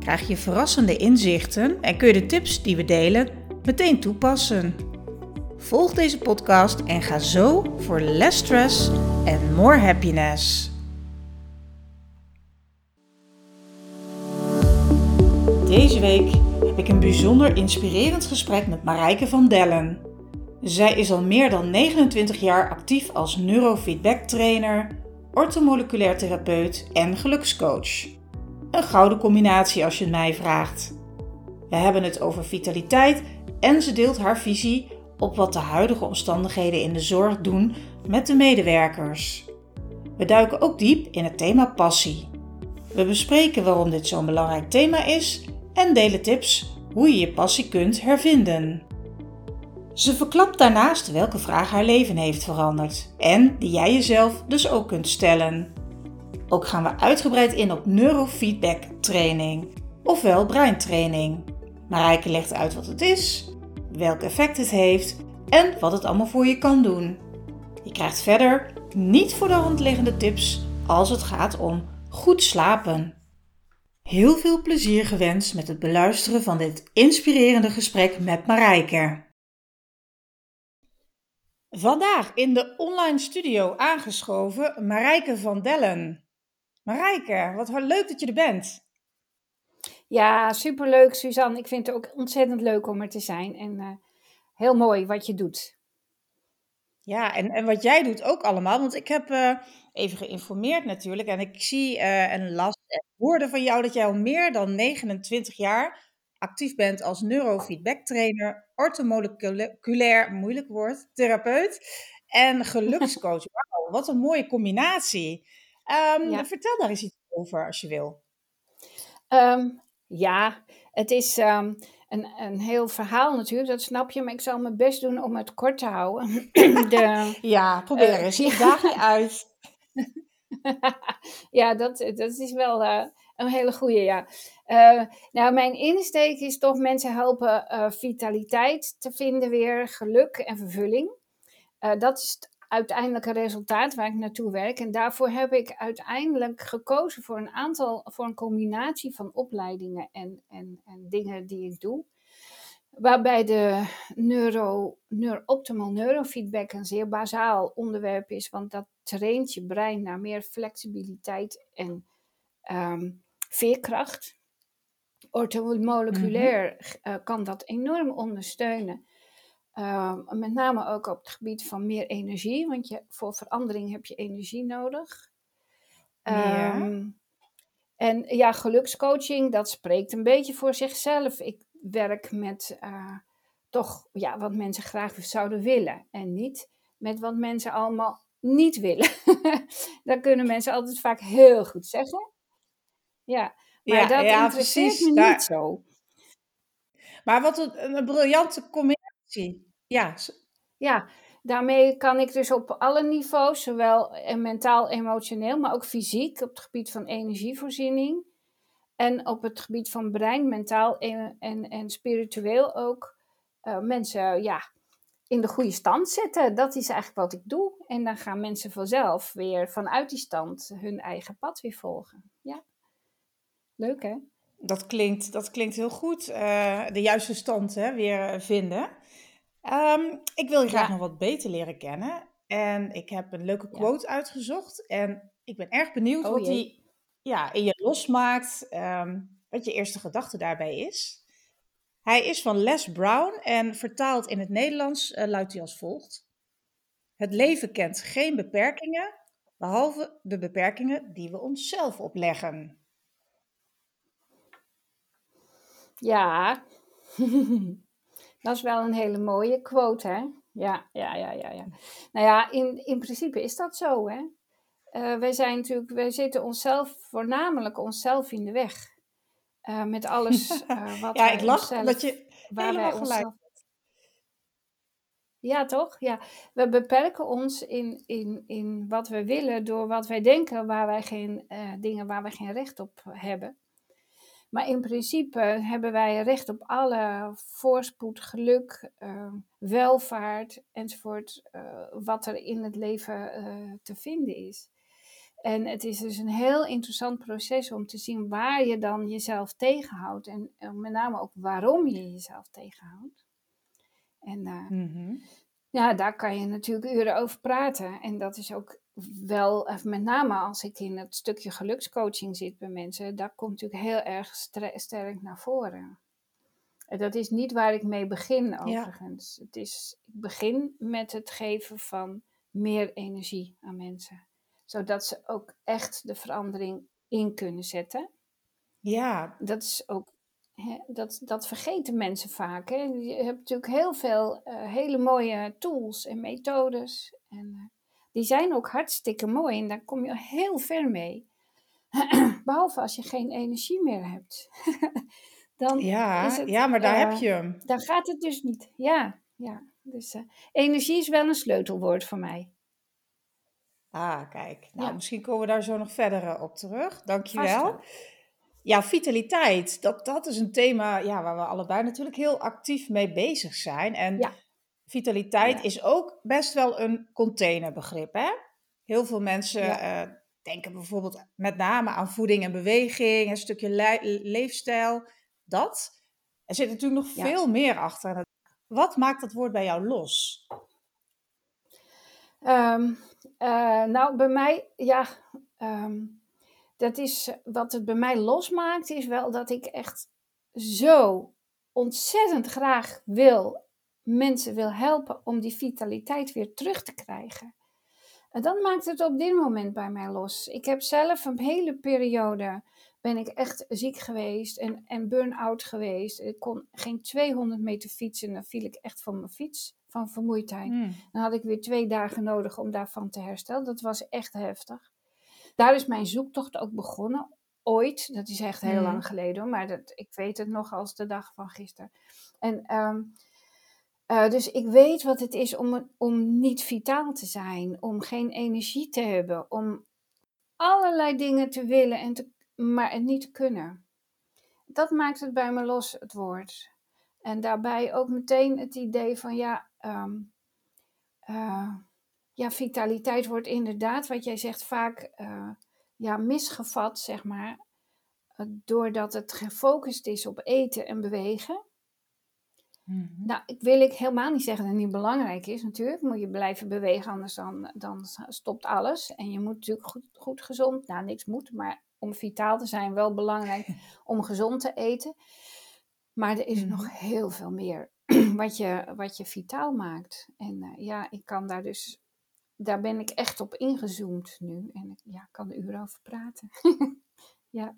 krijg je verrassende inzichten en kun je de tips die we delen meteen toepassen. Volg deze podcast en ga zo voor less stress en more happiness. Deze week heb ik een bijzonder inspirerend gesprek met Marijke van Dellen. Zij is al meer dan 29 jaar actief als neurofeedback trainer, orthomoleculair therapeut en gelukscoach. Een gouden combinatie als je het mij vraagt. We hebben het over vitaliteit en ze deelt haar visie op wat de huidige omstandigheden in de zorg doen met de medewerkers. We duiken ook diep in het thema passie. We bespreken waarom dit zo'n belangrijk thema is en delen tips hoe je je passie kunt hervinden. Ze verklapt daarnaast welke vraag haar leven heeft veranderd en die jij jezelf dus ook kunt stellen. Ook gaan we uitgebreid in op neurofeedback training, ofwel breintraining. Marijke legt uit wat het is, welk effect het heeft en wat het allemaal voor je kan doen. Je krijgt verder niet voor de hand liggende tips als het gaat om goed slapen. Heel veel plezier gewenst met het beluisteren van dit inspirerende gesprek met Marijke. Vandaag in de online studio aangeschoven Marijke van Dellen. Marijke, wat leuk dat je er bent. Ja, superleuk Suzanne. Ik vind het ook ontzettend leuk om er te zijn. En uh, heel mooi wat je doet. Ja, en, en wat jij doet ook allemaal. Want ik heb uh, even geïnformeerd natuurlijk. En ik zie uh, en las en hoorde van jou dat jij al meer dan 29 jaar actief bent als neurofeedback trainer, orthomoleculair, moeilijk woord, therapeut en gelukscoach. Wauw, wat een mooie combinatie. Um, Vertel daar eens iets over als je wil. Um, ja, het is um, een, een heel verhaal natuurlijk, dat snap je. Maar ik zal mijn best doen om het kort te houden. De, ja, probeer uh, eens. Ik daag je uit. ja, dat, dat is wel uh, een hele goede, ja. Uh, nou, mijn insteek is toch mensen helpen vitaliteit te vinden weer, geluk en vervulling. dat is het uiteindelijke resultaat waar ik naartoe werk. En daarvoor heb ik uiteindelijk gekozen voor een aantal, voor een combinatie van opleidingen en, en, en dingen die ik doe. Waarbij de neuro, neuro, optimal neurofeedback een zeer bazaal onderwerp is, want dat traint je brein naar meer flexibiliteit en um, veerkracht. Orthomoleculair mm uh, kan dat enorm ondersteunen. Uh, met name ook op het gebied van meer energie, want je, voor verandering heb je energie nodig. Ja. Um, en ja, gelukscoaching, dat spreekt een beetje voor zichzelf. Ik werk met uh, toch ja, wat mensen graag zouden willen en niet met wat mensen allemaal niet willen. dat kunnen mensen altijd vaak heel goed zeggen. Ja, maar ja, dat ja, interesseert precies. me Daar... niet zo. Maar wat een, een briljante combinatie. Ja. ja, daarmee kan ik dus op alle niveaus, zowel mentaal, emotioneel, maar ook fysiek, op het gebied van energievoorziening en op het gebied van brein, mentaal en, en, en spiritueel ook, uh, mensen ja, in de goede stand zetten. Dat is eigenlijk wat ik doe. En dan gaan mensen vanzelf weer vanuit die stand hun eigen pad weer volgen. Ja. Leuk hè? Dat klinkt, dat klinkt heel goed. Uh, de juiste stand hè, weer vinden. Um, ik wil je graag nog wat beter leren kennen. En ik heb een leuke quote ja. uitgezocht. En ik ben erg benieuwd oh, wat die ja, in je losmaakt. Um, wat je eerste gedachte daarbij is. Hij is van Les Brown en vertaald in het Nederlands uh, luidt hij als volgt. Het leven kent geen beperkingen, behalve de beperkingen die we onszelf opleggen. Ja, dat is wel een hele mooie quote, hè? Ja, ja, ja, ja. ja. Nou ja, in, in principe is dat zo, hè? Uh, wij zijn natuurlijk, wij zitten onszelf, voornamelijk onszelf in de weg. Uh, met alles uh, wat Ja, ik lach dat je waar wij gelijk onszelf ja, toch? Ja. We beperken ons in, in, in wat we willen door wat wij denken waar wij geen eh, dingen waar wij geen recht op hebben. Maar in principe hebben wij recht op alle voorspoed, geluk, eh, welvaart enzovoort, eh, wat er in het leven eh, te vinden is. En het is dus een heel interessant proces om te zien waar je dan jezelf tegenhoudt en, en met name ook waarom je jezelf tegenhoudt. En Mhm. ja, daar kan je natuurlijk uren over praten. En dat is ook wel, eh, met name als ik in het stukje gelukscoaching zit bij mensen, dat komt natuurlijk heel erg sterk naar voren. En dat is niet waar ik mee begin, Ja. overigens. Het is, ik begin met het geven van meer energie aan mensen, zodat ze ook echt de verandering in kunnen zetten. Ja, Dat is ook, hè, dat, dat vergeten mensen vaak. Hè. Je hebt natuurlijk heel veel eh, hele mooie tools en methodes. En eh, die zijn ook hartstikke mooi en daar kom je heel ver mee. Behalve als je geen energie meer hebt. Dan is ja, het, ja, maar daar eh, heb je hem. dan gaat het dus niet. Ja, ja. Dus eh, energie is wel een sleutelwoord voor mij. Ah, kijk. Nou, Ja, misschien komen we daar zo nog verder eh, op terug. Dankjewel. wel. Ja, vitaliteit, dat, dat is een thema ja, waar we allebei natuurlijk heel actief mee bezig zijn. En Ja, vitaliteit ja, is ook best wel een containerbegrip, hè? Heel veel mensen ja, eh, denken bijvoorbeeld met name aan voeding en beweging, een stukje le- leefstijl, dat. Er zit natuurlijk nog ja. veel meer achter. Wat maakt dat woord bij jou los? Ehm, eh, nou, bij mij, ja, ehm, dat is wat het bij mij losmaakt, is wel dat ik echt zo ontzettend graag wil, mensen wil helpen om die vitaliteit weer terug te krijgen. En dat maakt het op dit moment bij mij los. Ik heb zelf een hele periode, ben ik echt ziek geweest en, en burn-out geweest. Ik kon geen 200 meter fietsen en dan viel ik echt van mijn fiets, van vermoeidheid. Hmm. Dan had ik weer twee dagen nodig om daarvan te herstellen. Dat was echt heftig. Daar is mijn zoektocht ook begonnen. Ooit, dat is echt heel Hmm. lang geleden maar dat, ik weet het nog als de dag van gisteren. En ehm, eh, dus ik weet wat het is om, om niet vitaal te zijn, om geen energie te hebben, om allerlei dingen te willen, en te, maar het niet te kunnen. Dat maakt het bij me los, het woord. En daarbij ook meteen het idee van ja, ehm, eh, ja, vitaliteit wordt inderdaad, wat jij zegt, vaak eh, ja, misgevat, zeg maar, doordat het gefocust is op eten en bewegen. Mhm. Nou, ik wil ik helemaal niet zeggen dat het niet belangrijk is. Natuurlijk moet je blijven bewegen, anders dan, dan stopt alles. En je moet natuurlijk goed, goed gezond, nou niks moet, maar om vitaal te zijn wel belangrijk om gezond te eten. Maar er is Mhm. nog heel veel meer wat je, wat je vitaal maakt. En eh, ja, ik kan daar dus, daar ben ik echt op ingezoomd nu. En ik ja, kan er uren over praten. ja,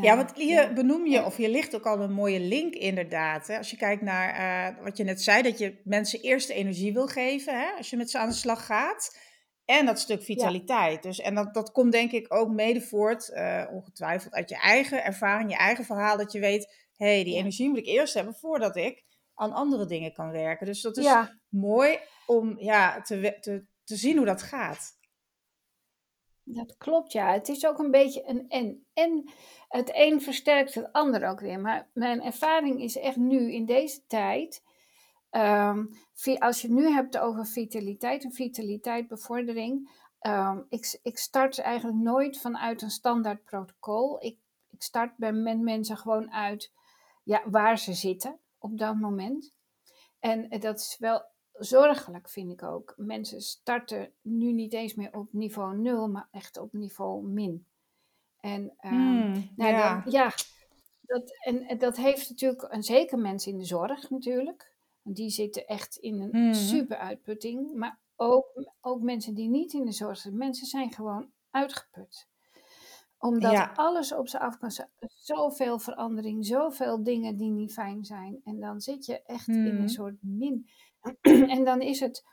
Ja, want hier ja, benoem je, of je ligt ook al een mooie link inderdaad. Hè? Als je kijkt naar eh, wat je net zei, dat je mensen eerst de energie wil geven, hè? als je met ze aan de slag gaat. En dat stuk ja, vitaliteit. Dus, en dat, dat komt denk ik ook mede voort, eh, ongetwijfeld, uit je eigen ervaring, je eigen verhaal. Dat je weet, hé, hey, die energie moet ik eerst hebben voordat ik aan andere dingen kan werken. Dus dat is mooi om ja, te, te, te zien hoe dat gaat. Dat klopt, ja. Het is ook een beetje een en. En het een versterkt het ander ook weer. Maar mijn ervaring is echt nu in deze tijd. ehm, als je het nu hebt over vitaliteit en vitaliteitbevordering. ehm, ik, ik start eigenlijk nooit vanuit een standaard protocol. Ik, ik start bij met mensen gewoon uit ja, waar ze zitten op dat moment. En eh, dat is wel zorgelijk, vind ik ook. Mensen starten nu niet eens meer op niveau 0, maar echt op niveau min. En ehm, Hmm, nou, dan, ja. ja, dat, en, en dat heeft natuurlijk, en zeker mensen in de zorg natuurlijk, want die zitten echt in een Mhm. super uitputting. Maar ook, ook mensen die niet in de zorg zitten, mensen zijn gewoon uitgeput omdat Ja. alles op ze af kan. zo- Zoveel verandering, zoveel dingen die niet fijn zijn. En dan zit je echt in een soort min. en dan is het.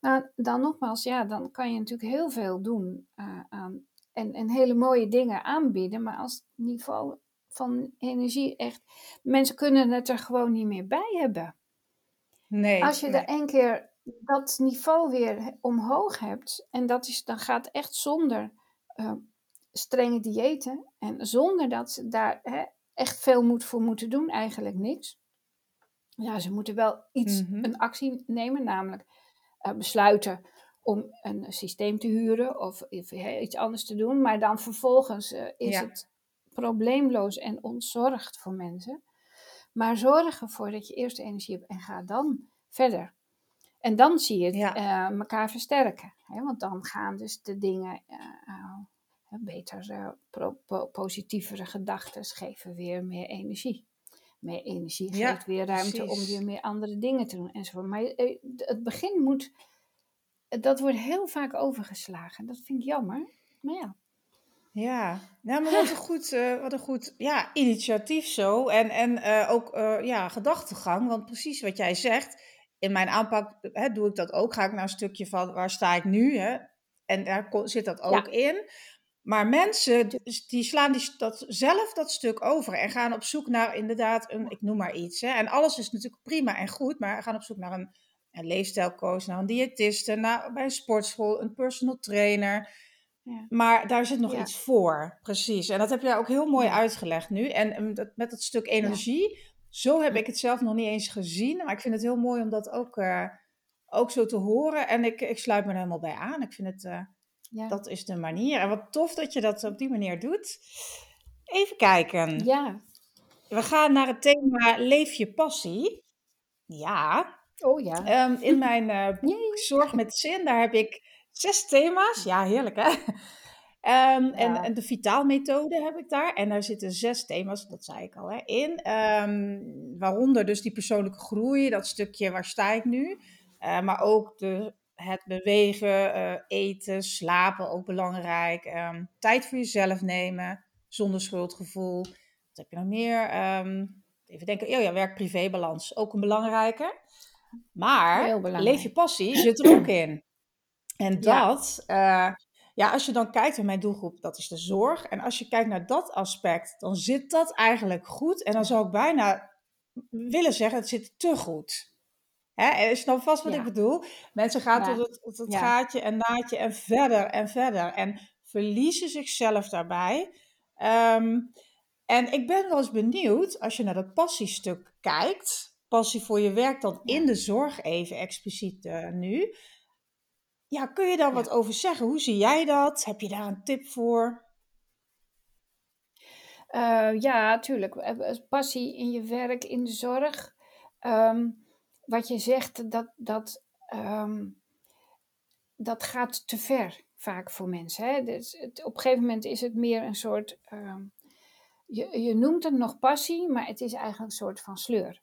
Nou, dan nogmaals, ja, dan kan je natuurlijk heel veel doen eh, aan. En, en hele mooie dingen aanbieden. Maar als het niveau van energie echt. Mensen kunnen het er gewoon niet meer bij hebben. Nee. Als je nee. er één keer dat niveau weer omhoog hebt, en dat is, dan gaat echt zonder eh, strenge diëten en zonder dat ze daar hè, echt veel moet voor moeten doen, eigenlijk niks. Ja, ze moeten wel iets, Mhm. een actie nemen, namelijk eh, besluiten om een systeem te huren of iets anders te doen. Maar dan vervolgens eh, is Ja. het probleemloos en ontzorgd voor mensen. Maar zorg ervoor dat je eerst de energie hebt en ga dan verder. En dan zie je het Ja. eh, elkaar versterken. Hè? Want dan gaan dus de dingen beter, po- positievere gedachten geven weer meer energie. Meer energie Ja, geeft weer ruimte om weer meer andere dingen te doen enzovoort. Maar eh, het begin moet, dat wordt heel vaak overgeslagen. Dat vind ik jammer. Maar ja, Ja, ja maar wat een goed, eh, wat een goed ja, initiatief zo. En, en eh, ook ja, gedachtegang. Want precies wat jij zegt, in mijn aanpak hè, doe ik dat ook. Ga ik naar een stukje van waar sta ik nu? Hè? En daar zit dat ook in. Maar mensen die slaan die, dat, zelf dat stuk over en gaan op zoek naar inderdaad een, ik noem maar iets. Hè. En alles is natuurlijk prima en goed, maar gaan op zoek naar een, een leefstijlcoach, naar een diëtiste, naar, bij een sportschool, een personal trainer. ja. Maar daar zit nog Ja. iets voor, precies. En dat heb je ook heel mooi Ja. uitgelegd nu. En met dat stuk energie, zo heb ik het zelf nog niet eens gezien. Maar ik vind het heel mooi om dat ook, eh, ook zo te horen. En ik, ik sluit me er helemaal bij aan. Ik vind het, eh, ja. dat is de manier. En wat tof dat je dat op die manier doet. Even kijken. ja. We gaan naar het thema Leef je passie. Ja, Oh ja. Ehm, in mijn eh, boek Jee. Zorg met Zin, daar heb ik zes thema's. Ja, heerlijk hè? Ehm, en, Ja. en de Vitaalmethode heb ik daar. En daar zitten zes thema's, dat zei ik al, hè, in. Ehm, waaronder dus die persoonlijke groei, dat stukje waar sta ik nu. Eh, maar ook de, het bewegen, eh, eten, slapen, ook belangrijk. Ehm, tijd voor jezelf nemen, zonder schuldgevoel. Wat heb je nog meer? Ehm, even denken, oh ja, werk-privé-balans, ook een belangrijke. Maar leef je passie zit er ook in. En Ja. dat, eh, ja, als je dan kijkt naar mijn doelgroep, dat is de zorg. En als je kijkt naar dat aspect, dan zit dat eigenlijk goed. En dan zou ik bijna willen zeggen, het zit te goed. Hè? En je snapt vast wat Ja. ik bedoel. Mensen gaan Ja. tot het, tot het Ja. gaatje en naadje en verder en verder. En verliezen zichzelf daarbij. Ehm, en ik ben wel eens benieuwd, als je naar dat passiestuk kijkt, passie voor je werk dan in de zorg even expliciet eh, nu. Ja, kun je daar wat over zeggen? Hoe zie jij dat? Heb je daar een tip voor? Eh, ja, tuurlijk. Eh, eh, Passie in je werk, in de zorg. Ehm, wat je zegt, dat, dat, ehm, dat gaat te ver vaak voor mensen. Hè? Dus het, op een gegeven moment is het meer een soort. ehm, je, je noemt het nog passie, maar het is eigenlijk een soort van sleur.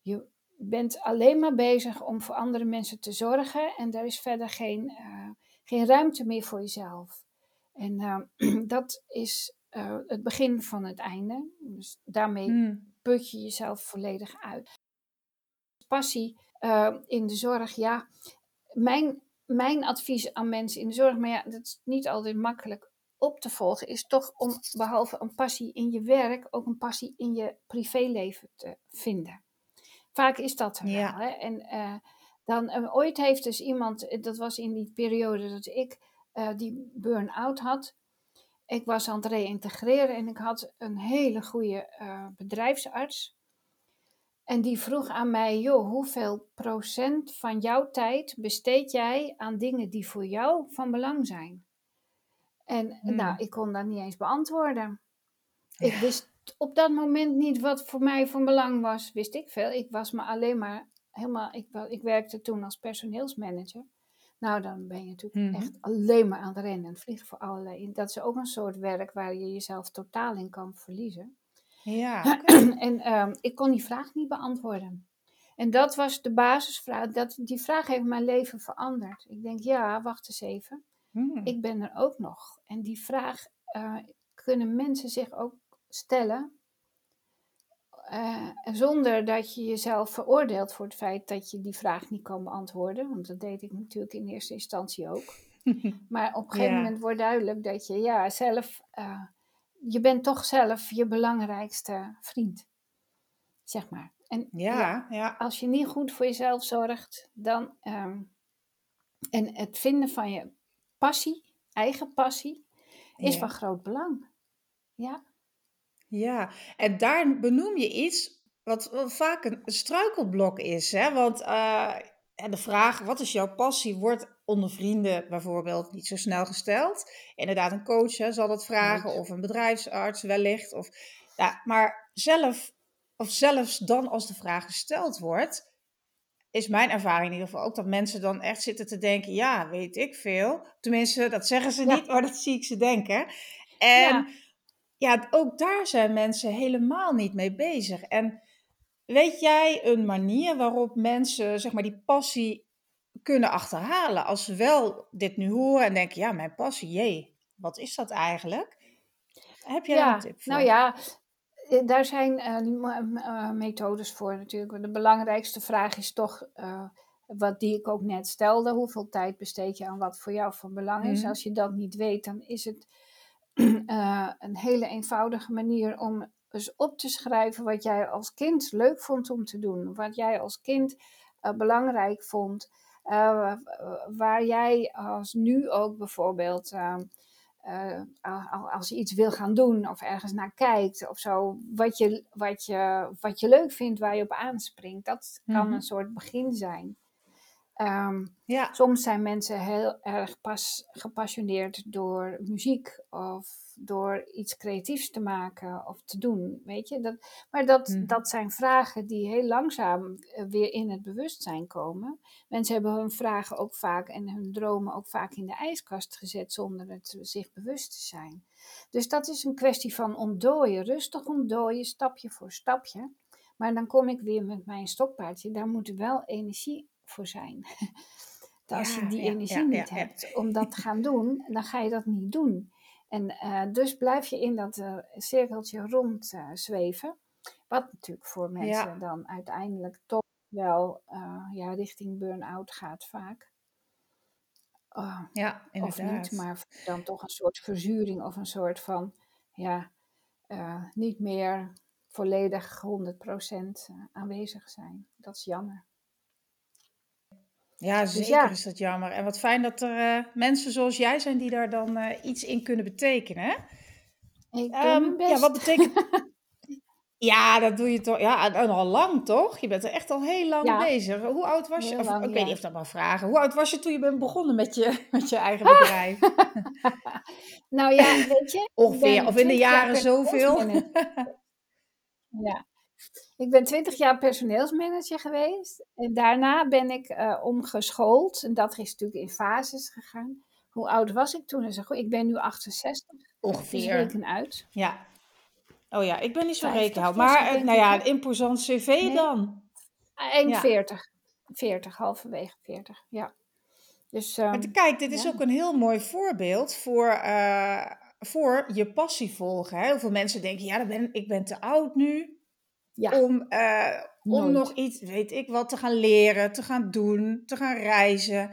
Je bent alleen maar bezig om voor andere mensen te zorgen en er is verder geen, eh, geen ruimte meer voor jezelf. En eh, dat is eh, het begin van het einde. Dus daarmee Hmm. put je jezelf volledig uit. Passie eh, in de zorg, ja. Mijn, mijn advies aan mensen in de zorg, maar ja, dat is niet altijd makkelijk op te volgen, is toch om behalve een passie in je werk, ook een passie in je privéleven te vinden. Vaak is dat er Ja. wel. Hè? En eh, dan, eh, ooit heeft dus iemand, dat was in die periode dat ik die burn-out had. Ik was aan het reïntegreren en ik had een hele goede bedrijfsarts. En die vroeg aan mij, joh, hoeveel procent van jouw tijd besteed jij aan dingen die voor jou van belang zijn? En Hmm. nou, ik kon dat niet eens beantwoorden. Ik wist op dat moment niet wat voor mij van belang was, wist ik veel. Ik was me alleen maar helemaal, ik, ik werkte toen als personeelsmanager. Nou, dan ben je natuurlijk Mhm. echt alleen maar aan het rennen en vliegen voor allerlei. Dat is ook een soort werk waar je jezelf totaal in kan verliezen. Ja. En ehm, ik kon die vraag niet beantwoorden. En dat was de basisvraag. Dat, die vraag heeft mijn leven veranderd. Ik denk, ja, wacht eens even. Hmm. Ik ben er ook nog. En die vraag eh, kunnen mensen zich ook stellen. eh, zonder dat je jezelf veroordeelt voor het feit dat je die vraag niet kan beantwoorden. Want dat deed ik natuurlijk in eerste instantie ook. Maar op een gegeven Ja. moment wordt duidelijk dat je ja, zelf eh, je bent toch zelf je belangrijkste vriend. Zeg maar. En Ja, ja. als je niet goed voor jezelf zorgt, dan. ehm, en het vinden van je passie, eigen passie, is Ja. van groot belang. Ja, Ja, en daar benoem je iets wat, wat vaak een struikelblok is. Hè? Want eh, en de vraag, wat is jouw passie, wordt onder vrienden bijvoorbeeld niet zo snel gesteld. Inderdaad, een coach hè, zal dat vragen, of een bedrijfsarts wellicht. Of, ja, maar zelf, of zelfs dan als de vraag gesteld wordt, is mijn ervaring in ieder geval ook dat mensen dan echt zitten te denken, ja, weet ik veel. Tenminste, dat zeggen ze Ja. niet, maar dat zie ik ze denken. En Ja. ja, ook daar zijn mensen helemaal niet mee bezig. En weet jij een manier waarop mensen, zeg maar, die passie kunnen achterhalen als ze wel dit nu horen en denken, ja, mijn passie, jee, wat is dat eigenlijk? Heb jij daar een tip voor? nou ja, eh, daar zijn eh, eh, methodes voor natuurlijk. De belangrijkste vraag is toch, wat die ik ook net stelde, hoeveel tijd besteed je aan wat voor jou van belang is? Mhm. Als je dat niet weet, dan is het een hele eenvoudige manier om eens op te schrijven wat jij als kind leuk vond om te doen. Wat jij als kind eh, belangrijk vond. eh, waar jij als nu ook bijvoorbeeld... eh, eh, als je iets wil gaan doen of ergens naar kijkt of zo, wat je, wat je, wat je leuk vindt, waar je op aanspringt. Dat kan Mhm. een soort begin zijn. Ehm, Ja, soms zijn mensen heel erg pas, gepassioneerd door muziek of door iets creatiefs te maken of te doen, weet je. Dat, maar dat, Mhm. dat zijn vragen die heel langzaam eh, weer in het bewustzijn komen. Mensen hebben hun vragen ook vaak en hun dromen ook vaak in de ijskast gezet zonder het zich bewust te zijn. Dus dat is een kwestie van ontdooien, rustig ontdooien, stapje voor stapje. Maar dan kom ik weer met mijn stokpaardje, daar moet wel energie voor zijn. Als je die ja, energie ja, niet hebt om dat te gaan doen, dan ga je dat niet doen. En eh, dus blijf je in dat eh, cirkeltje rond eh, zweven. Wat natuurlijk voor mensen dan uiteindelijk toch wel ja, richting burn-out gaat vaak. Ah, ja, of inderdaad. niet, maar dan toch een soort verzuring of een soort van, ja, niet meer volledig 100% aanwezig zijn. Dat is jammer. Ja, Dus zeker ja, is dat jammer. En wat fijn dat er eh, mensen zoals jij zijn die daar dan eh, iets in kunnen betekenen. hè? ik doe Ehm, ja, wat betekent... Ja, dat doe je toch. Ja, en- en al lang toch? Je bent er echt al heel lang Ja, bezig. Hoe oud was je? heel Of, lang, ik weet niet of dat mag vragen. Hoe oud was je toen je bent begonnen met je, met je eigen bedrijf? Nou ja, weet je, Ongeveer. Of in de 20 jaar jaren zoveel? Ja, ik ben 20 jaar personeelsmanager geweest. En daarna ben ik eh, omgeschoold. En dat is natuurlijk in fases gegaan. Hoe oud was ik toen? Een goeie- Ik ben nu 68, dus Ongeveer. reken uit. Ja. Oh ja, ik ben niet zo 50 rekenhoud. Maar eh, nou ja, hè? een imposant cv Nee, dan. eind Ja. 40. 40, halverwege 40, ja. Dus Maar ehm, kijk, dit is ja, ook een heel mooi voorbeeld voor, eh, voor je passie volgen. Hè? Heel veel mensen denken, ja, dan ben, ik ben te oud nu ja, om, eh, om nog iets, weet ik wat, te gaan leren, te gaan doen, te gaan reizen.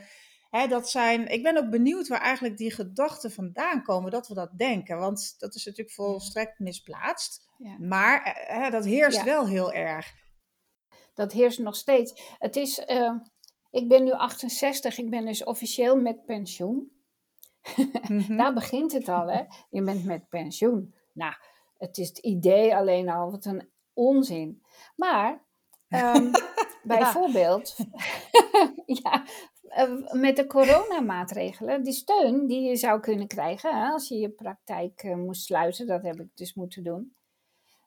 Hè, dat zijn, ik ben ook benieuwd waar eigenlijk die gedachten vandaan komen dat we dat denken. Want dat is natuurlijk volstrekt misplaatst. ja, Maar eh, hè, dat heerst ja, wel heel erg. dat heerst nog steeds. Het is, eh, ik ben nu 68, ik ben dus officieel met pensioen. Mhm. Daar begint het al, hè? Je bent met pensioen. Nou, het is het idee alleen al, wat een onzin. Maar, ehm, bijvoorbeeld, ja, eh, met de coronamaatregelen, die steun die je zou kunnen krijgen hè, als je je praktijk eh, moest sluiten, dat heb ik dus moeten doen.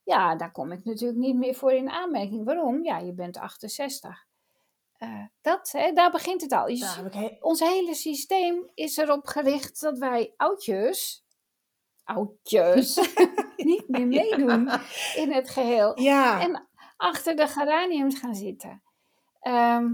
Ja, daar kom ik natuurlijk niet meer voor in aanmerking. Waarom? Ja, je bent 68. Eh, dat, hè, daar begint het al. Je he- ons hele systeem is erop gericht dat wij oudjes, oudjes, niet meer meedoen Ja. in het geheel. Ja. En achter de geraniums gaan zitten. Ehm,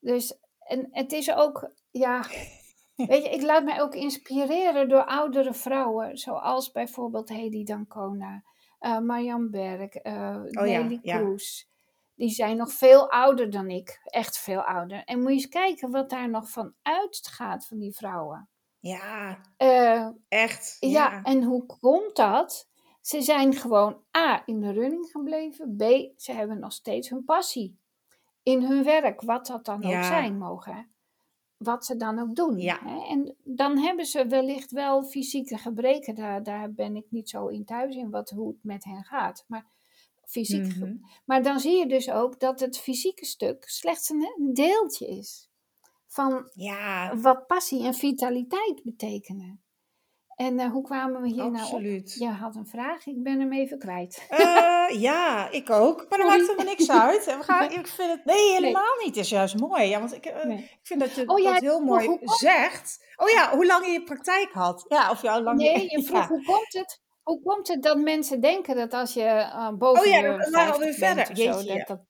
dus, en het is ook, ja, weet je, ik laat mij ook inspireren door oudere vrouwen, zoals bijvoorbeeld Hedy Dancona, eh Marjan Berg, eh Oh Nelly ja. Kroes. Die zijn nog veel ouder dan ik, echt veel ouder. En moet je eens kijken wat daar nog van uitgaat van die vrouwen. Ja, Eh, echt. ja, Ja. en hoe komt dat? Ze zijn gewoon A, in de running gebleven. B, ze hebben nog steeds hun passie. In hun werk, wat dat dan ook zijn mogen. Wat ze dan ook doen. Ja. Hè? En dan hebben ze wellicht wel fysieke gebreken. Daar, daar ben ik niet zo in thuis in wat, hoe het met hen gaat. Maar, fysiek, Mhm. maar dan zie je dus ook dat het fysieke stuk slechts een deeltje is. Van Ja, wat passie en vitaliteit betekenen. En eh, hoe kwamen we hier nou op? absoluut. Je had een vraag, ik ben hem even kwijt. Eh, ja, ik ook. Maar dat maakt helemaal niks uit. We gaan, Nee. ik vind het, nee, helemaal niet. Het is juist mooi. Ja, want ik, eh, Nee. ik vind dat je Oh ja, dat heel mooi hoe zegt. Oh ja, hoe lang je je praktijk had. Ja, of jou lang Nee, je vroeg ja. hoe komt het? Hoe komt het dat mensen denken dat als je boven Oh ja, de dan waren we alweer 50 bent verder. zo, dat, dat,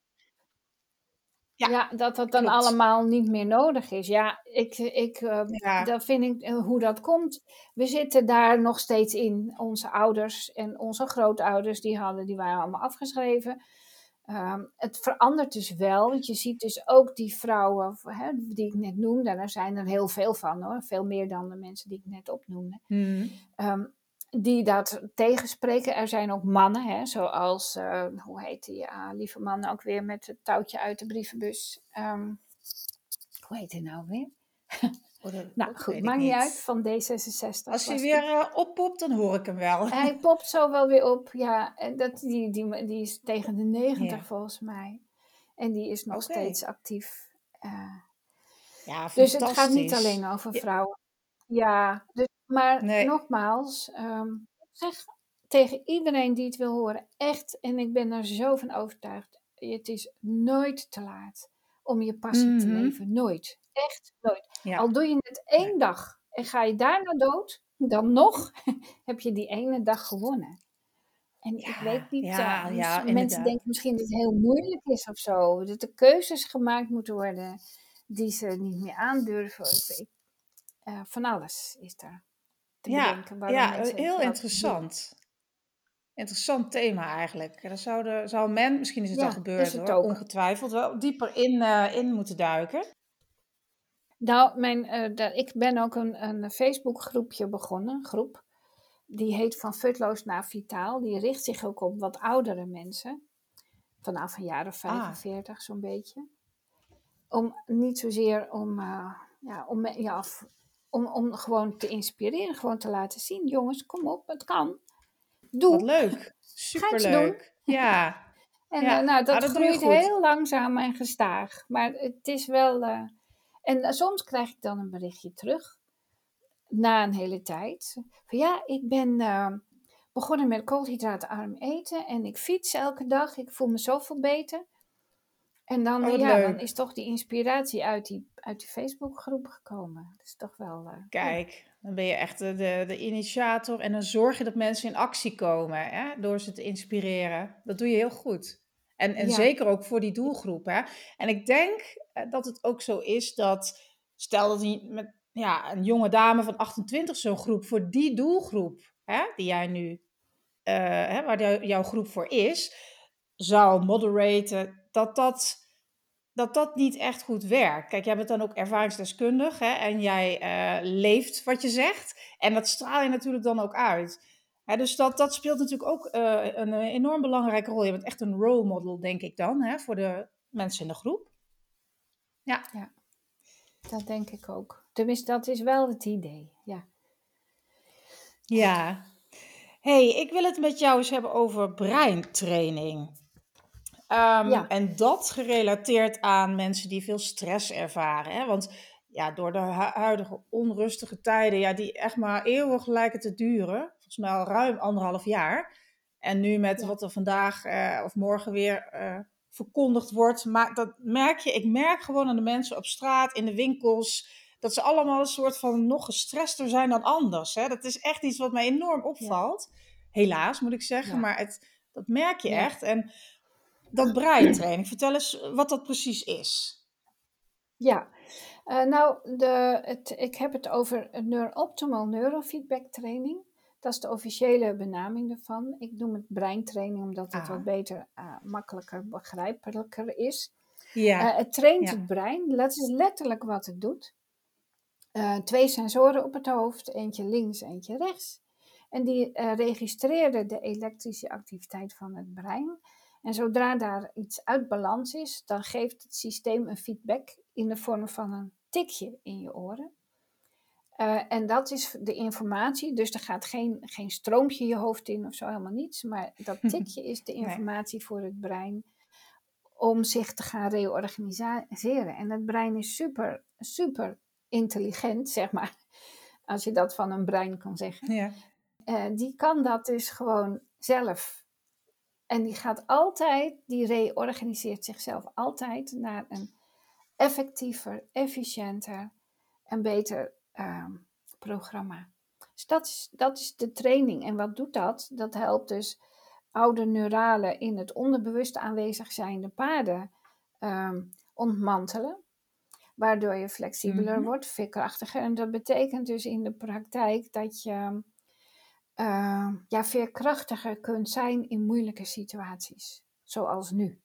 Ja, ja, dat dat dan klopt. allemaal niet meer nodig is. Ja, ik, ik, eh, Ja. dat vind ik eh, hoe dat komt. We zitten daar nog steeds in. Onze ouders en onze grootouders, die, hadden, die waren allemaal afgeschreven. Ehm, het verandert dus wel, want je ziet dus ook die vrouwen hè, die ik net noemde, er zijn er heel veel van hoor, veel meer dan de mensen die ik net opnoemde, ehm, die dat tegenspreken. Er zijn ook mannen, hè, zoals, eh, hoe heet die ah, lieve man ook weer met het touwtje uit de brievenbus. Ehm, hoe heet hij nou weer? Oh, Nou goed, maakt niet uit, van D66. Als hij weer eh, oppopt, dan hoor ik hem wel. Hij popt zo wel weer op, ja. en Dat, die, die, die is tegen de 90 Ja. volgens mij. En die is nog steeds actief. Ja, Dus het gaat niet alleen over Ja. vrouwen. Ja, dus, maar Nee. nogmaals, ehm, zeg tegen iedereen die het wil horen, echt, en ik ben er zo van overtuigd, het is nooit te laat om je passie te Mhm. leven. Nooit. Echt nooit. Ja. Al doe je het één dag en ga je daarna dood, dan nog heb je die ene dag gewonnen. En ik weet niet, ja, ja, mensen inderdaad. denken misschien dat het heel moeilijk is of zo. Dat er keuzes gemaakt moeten worden die ze niet meer aandurven. Eh, van alles is er te Ja, bedenken. ja heel doen. interessant. Interessant thema eigenlijk. Daar zou, de, zou men, misschien is het al gebeurd het hoor, ongetwijfeld wel dieper in, eh, in moeten duiken. Nou, mijn, eh, ik ben ook een, een Facebookgroepje begonnen, groep. Die heet Van Futloos naar Vitaal. Die richt zich ook op wat oudere mensen. Vanaf een jaar of Ah. 45 zo'n beetje. Om niet zozeer om, eh, ja, om, ja, om, om gewoon te inspireren. Gewoon te laten zien, jongens, kom op, het kan. Doe. Wat leuk. Superleuk. Ja. En Ja, eh, nou, dat, ah, groeit heel langzaam en gestaag. Maar het is wel. eh, en eh, soms krijg ik dan een berichtje terug. Na een hele tijd. Van ja, ik ben begonnen met koolhydraatarm eten. En ik fiets elke dag. Ik voel me zoveel beter. En dan, Oh, ja, dan is toch die inspiratie uit die, uit die Facebookgroep gekomen. Dat is toch wel. eh, ja. Kijk, dan ben je echt de, de, de initiator en dan zorg je dat mensen in actie komen hè, door ze te inspireren. Dat doe je heel goed. En, en Ja. zeker ook voor die doelgroep. Hè. En ik denk eh, dat het ook zo is dat, stel dat die met ja, een jonge dame van 28 zo'n groep, voor die doelgroep, hè, die jij nu, eh, hè, waar jou- jouw groep voor is, zou moderaten, dat dat dat dat niet echt goed werkt. Kijk, jij bent dan ook ervaringsdeskundig hè, en jij eh, leeft wat je zegt. En dat straal je natuurlijk dan ook uit. Hè, dus dat, dat speelt natuurlijk ook eh, een eh, enorm belangrijke rol. Je bent echt een role model, denk ik dan, hè, voor de mensen in de groep. Ja, Dat denk ik ook. Tenminste, dat is wel het idee. Ja. ja. hey, ik wil het met jou eens hebben over breintraining. Ehm, Ja. En dat gerelateerd aan mensen die veel stress ervaren. Hè? Want ja, door de hu- huidige onrustige tijden, ja, die echt maar eeuwig lijken te duren. Volgens mij al ruim anderhalf jaar. En nu met Ja. wat er vandaag eh, of morgen weer eh, verkondigd wordt. Maar dat merk je, ik merk gewoon aan de mensen op straat, in de winkels. Dat ze allemaal een soort van nog gestrester zijn dan anders. Hè? Dat is echt iets wat mij enorm opvalt. Helaas moet ik zeggen, maar het, dat merk je echt. En dat breintraining, vertel eens wat dat precies is. Ja, Eh, nou, de, het, ik heb het over een neur- optimal neurofeedback training. Dat is de officiële benaming ervan. Ik noem het breintraining omdat het Ah. wat beter, eh, makkelijker, begrijpelijker is. Ja, Eh, het traint ja. het brein. Dat is letterlijk wat het doet. Eh, twee sensoren op het hoofd, eentje links, eentje rechts. En die uh, registreerde de elektrische activiteit van het brein. En zodra daar iets uit balans is, dan geeft het systeem een feedback in de vorm van een tikje in je oren. Uh, en dat is de informatie, dus er gaat geen, geen stroompje je hoofd in of zo, helemaal niets. Maar dat tikje is de informatie voor het brein om zich te gaan reorganiseren. En het brein is super, super intelligent, zeg maar, als je dat van een brein kan zeggen. Ja. Uh, die kan dat dus gewoon zelf. En die gaat altijd, die reorganiseert zichzelf altijd naar een effectiever, efficiënter en beter uh, programma. Dus dat is, dat is de training. En wat doet dat? Dat helpt dus oude neuralen in het onderbewust aanwezig zijnde paden uh, ontmantelen. Waardoor je flexibeler mhm. wordt, veerkrachtiger. En dat betekent dus in de praktijk dat je uh, ja, veerkrachtiger kunt zijn in moeilijke situaties. Zoals nu.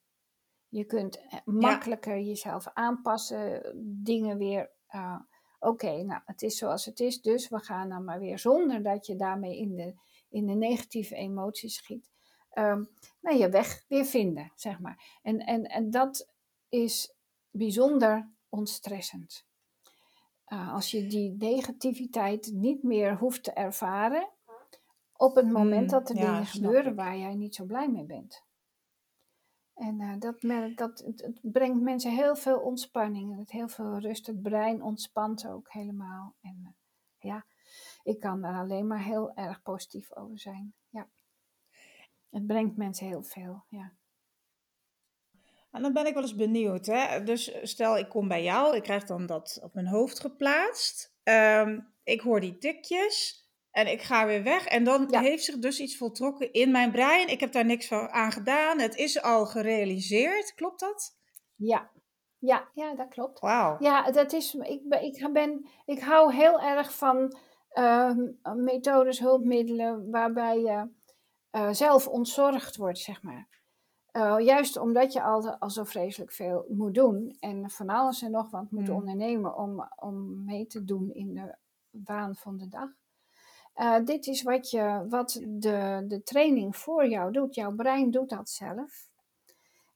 Je kunt eh, makkelijker jezelf aanpassen, dingen weer. Uh, Oké, nou, het is zoals het is, dus we gaan dan maar weer zonder dat je daarmee in de, in de negatieve emoties schiet. Um, nou, je weg weer vinden, zeg maar. En, en, en dat is bijzonder ontstressend. Uh, als je die negativiteit niet meer hoeft te ervaren op het moment mm, dat er dingen gebeuren waar jij niet zo blij mee bent. En uh, dat, dat het, brengt mensen heel veel ontspanning, het heel veel rust. Het brein ontspant ook helemaal. En uh, ja, ik kan daar alleen maar heel erg positief over zijn. Ja. Het brengt mensen heel veel, ja. En dan ben ik wel eens benieuwd. Hè? Dus stel, ik kom bij jou, ik krijg dan dat op mijn hoofd geplaatst. Um, ik hoor die tikjes. En ik ga weer weg. En dan heeft zich dus iets voltrokken in mijn brein. Ik heb daar niks aan gedaan. Het is al gerealiseerd. Klopt dat? Ja. Ja, ja dat klopt. Wauw. Ja, dat is, ik, ik, ben, ik hou heel erg van uh, methodes, hulpmiddelen waarbij je uh, zelf ontzorgd wordt, zeg maar. Uh, juist omdat je al, al zo vreselijk veel moet doen en van alles en nog wat moet mm. ondernemen om, om mee te doen in de waan van de dag. Uh, dit is wat, je, wat de, de training voor jou doet. Jouw brein doet dat zelf.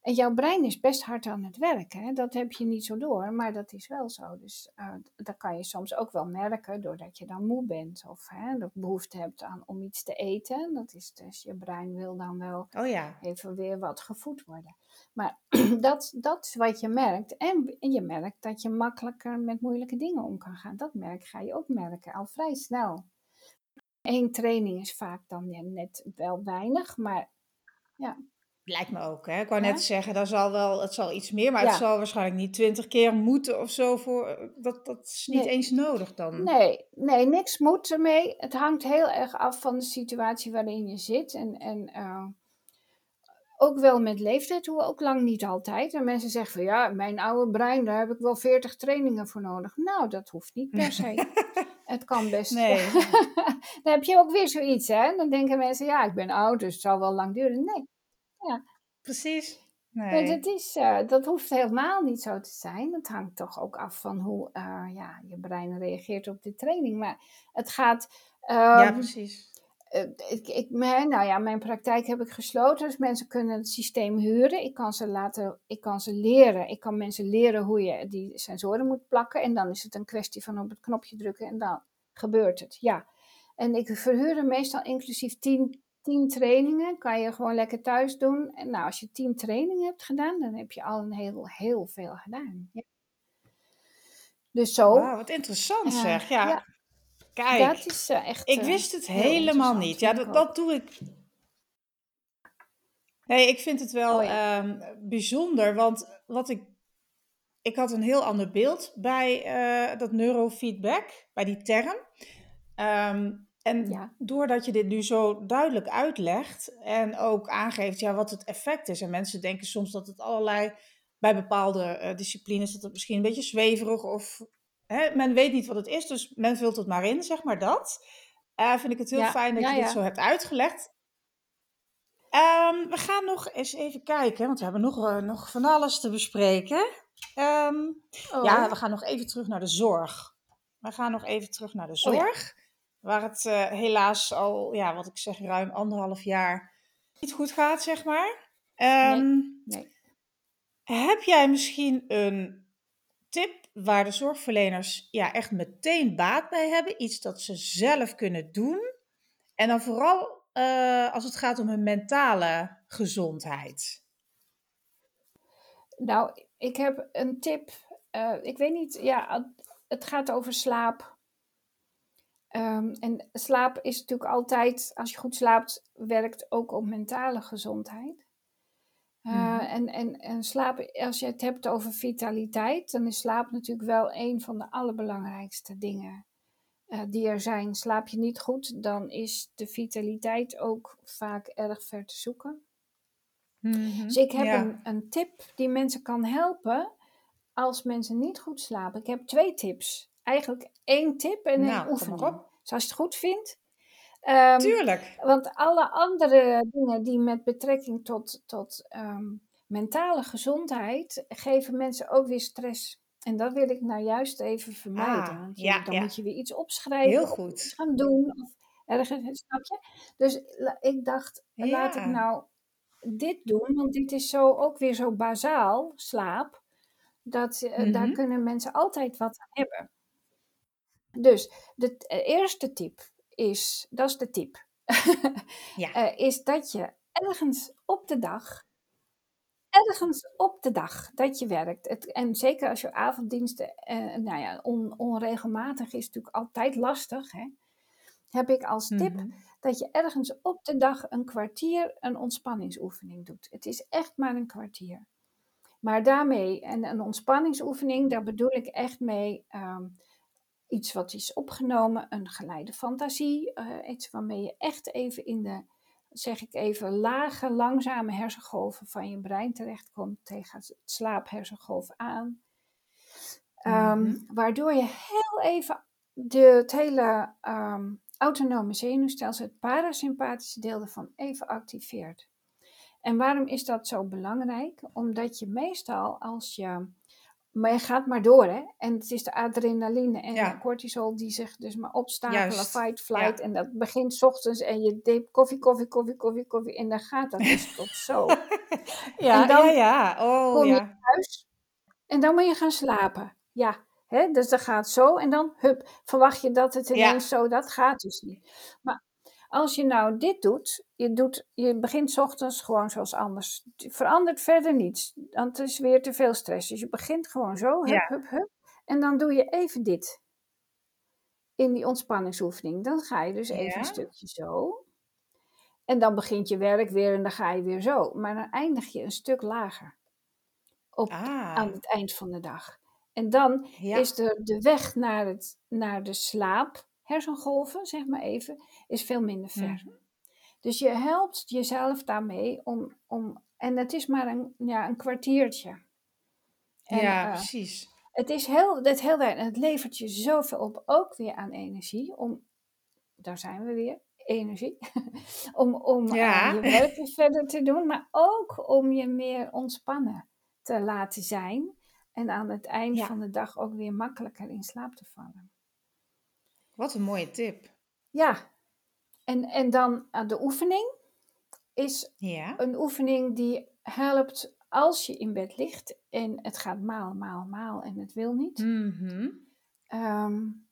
En jouw brein is best hard aan het werk. Hè? Dat heb je niet zo door, maar dat is wel zo. Dus uh, dat kan je soms ook wel merken doordat je dan moe bent. Of hè, behoefte hebt aan, om iets te eten. Dat is dus je brein wil dan wel oh ja. even weer wat gevoed worden. Maar dat, dat is wat je merkt. En, en je merkt dat je makkelijker met moeilijke dingen om kan gaan. Dat merk ga je ook merken, al vrij snel. Eén training is vaak dan net wel weinig, maar ja. Lijkt me ook, hè? Ik wou net zeggen, dat zal wel, het zal iets meer, maar het zal waarschijnlijk niet twintig keer moeten of zo. Voor, dat, dat is niet eens nodig dan. Nee, nee, niks moet ermee. Het hangt heel erg af van de situatie waarin je zit. En, en uh, ook wel met leeftijd, hoe ook lang niet altijd. En mensen zeggen van ja, mijn oude brein, daar heb ik wel veertig trainingen voor nodig. Nou, dat hoeft niet per se. het kan best. Nee. dan heb je ook weer zoiets, hè? Dan denken mensen, ja, ik ben oud, dus het zal wel lang duren. Nee. Ja. Precies. Nee. dat, is, uh, dat hoeft helemaal niet zo te zijn. Het hangt toch ook af van hoe uh, ja, je brein reageert op de training. Maar het gaat. Uh, ja, precies. Eh, ik, ik, nou ja, mijn praktijk heb ik gesloten, dus mensen kunnen het systeem huren. Ik kan ze laten, ik kan ze leren. Ik kan mensen leren hoe je die sensoren moet plakken. En dan is het een kwestie van op het knopje drukken en dan gebeurt het. Ja. En ik verhuur er meestal inclusief 10, 10 trainingen. Kan je gewoon lekker thuis doen. En nou, als je 10 trainingen hebt gedaan, dan heb je al een heel, heel veel gedaan. Ja. Dus zo. Wat interessant zeg. ja. ja. Kijk, dat is uh, echt. Ik wist het helemaal niet. Ja, dat, dat doe ik. Nee, ik vind het wel oh, um, bijzonder, want wat ik. Ik had een heel ander beeld bij uh, dat neurofeedback, bij die term. Um, en ja. doordat je dit nu zo duidelijk uitlegt en ook aangeeft ja, wat het effect is. En mensen denken soms dat het allerlei, bij bepaalde uh, disciplines, dat het misschien een beetje zweverig of hè, men weet niet wat het is, dus men vult het maar in, zeg maar dat. Uh, vind ik het heel fijn dat je dit zo hebt uitgelegd. Um, we gaan nog eens even kijken, want we hebben nog, uh, nog van alles te bespreken. Um, oh. Ja, we gaan nog even terug naar de zorg. We gaan nog even terug naar de zorg. waar het eh, helaas al, ja, wat ik zeg, ruim anderhalf jaar niet goed gaat, zeg maar. Ehm, nee. Heb jij misschien een tip waar de zorgverleners ja, echt meteen baat bij hebben? Iets dat ze zelf kunnen doen? En dan vooral eh, als het gaat om hun mentale gezondheid. Nou, ik heb een tip. Eh, ik weet niet, ja, het gaat over slaap. Ehm, en slaap is natuurlijk altijd, als je goed slaapt, werkt ook op mentale gezondheid. Uh, en, en, en slaap, als je het hebt over vitaliteit, dan is slaap natuurlijk wel een van de allerbelangrijkste dingen uh, die er zijn. Slaap je niet goed, dan is de vitaliteit ook vaak erg ver te zoeken. Mhm, dus ik heb een, een tip die mensen kan helpen als mensen niet goed slapen. Ik heb twee tips. Eigenlijk één tip en nou, een oefening. Zoals je het goed vindt. Um, Tuurlijk. Want alle andere dingen die met betrekking tot, tot um, mentale gezondheid geven mensen ook weer stress. En dat wil ik nou juist even vermijden. Ah, ja, dan moet je weer iets opschrijven. Heel goed. Of gaan doen. Of ergens, snap je? Dus ik dacht, laat ik nou dit doen. Want dit is zo, ook weer zo bazaal, slaap. Dat, uh, Daar mhm. kunnen mensen altijd wat aan hebben. Dus de uh, eerste tip is, dat is de tip. ja. uh, is dat je ergens op de dag ergens op de dag dat je werkt. Het, en zeker als je avonddiensten, eh, nou ja, on, onregelmatig is natuurlijk altijd lastig. Hè? Heb ik als tip mhm. dat je ergens op de dag een kwartier een ontspanningsoefening doet. Het is echt maar een kwartier. Maar daarmee, en een ontspanningsoefening, daar bedoel ik echt mee ehm, iets wat is opgenomen, een geleide fantasie, uh, iets waarmee je echt even in de zeg ik even, lage, langzame hersengolven van je brein terechtkomt tegen het slaaphersengolf aan. Ehm, mhm. Waardoor je heel even de, het hele ehm, autonome zenuwstelsel, het parasympathische deel ervan, even activeert. En waarom is dat zo belangrijk? Omdat je meestal als je maar je gaat maar door, hè? En het is de adrenaline en de cortisol die zich dus maar opstapelen, fight, flight. En dat begint s ochtends en je deed koffie, koffie, koffie, koffie, koffie. En dan gaat dat dus tot zo. ja, en dan ja, ja. Oh, kom je thuis en dan moet je gaan slapen. Ja, hè? dus dat gaat zo. En dan, hup, verwacht je dat het ineens zo, dat gaat dus niet. Maar als je nou dit doet, je, doet, je begint s ochtends gewoon zoals anders. verandert verder niets, want het is weer te veel stress. Dus je begint gewoon zo, hup, hup, hup. En dan doe je even dit. In die ontspanningsoefening. Dan ga je dus even een stukje zo. En dan begint je werk weer en dan ga je weer zo. Maar dan eindig je een stuk lager. Op, ah. Aan het eind van de dag. En dan is de, de weg naar, het, naar de slaap hersengolven, zeg maar even, is veel minder ver. Mhm. Dus je helpt jezelf daarmee om, om en het is maar een, ja, een kwartiertje. En, ja, uh, precies. Het is heel, het heel het levert je zoveel op, ook weer aan energie, om, daar zijn we weer, energie, om, om ja. uh, je werk verder te doen, maar ook om je meer ontspannen te laten zijn en aan het eind van de dag ook weer makkelijker in slaap te vallen. Wat een mooie tip. Ja, en, en dan uh, de oefening is ja. een oefening die helpt als je in bed ligt en het gaat maal, maal, maal en het wil niet. Mm um,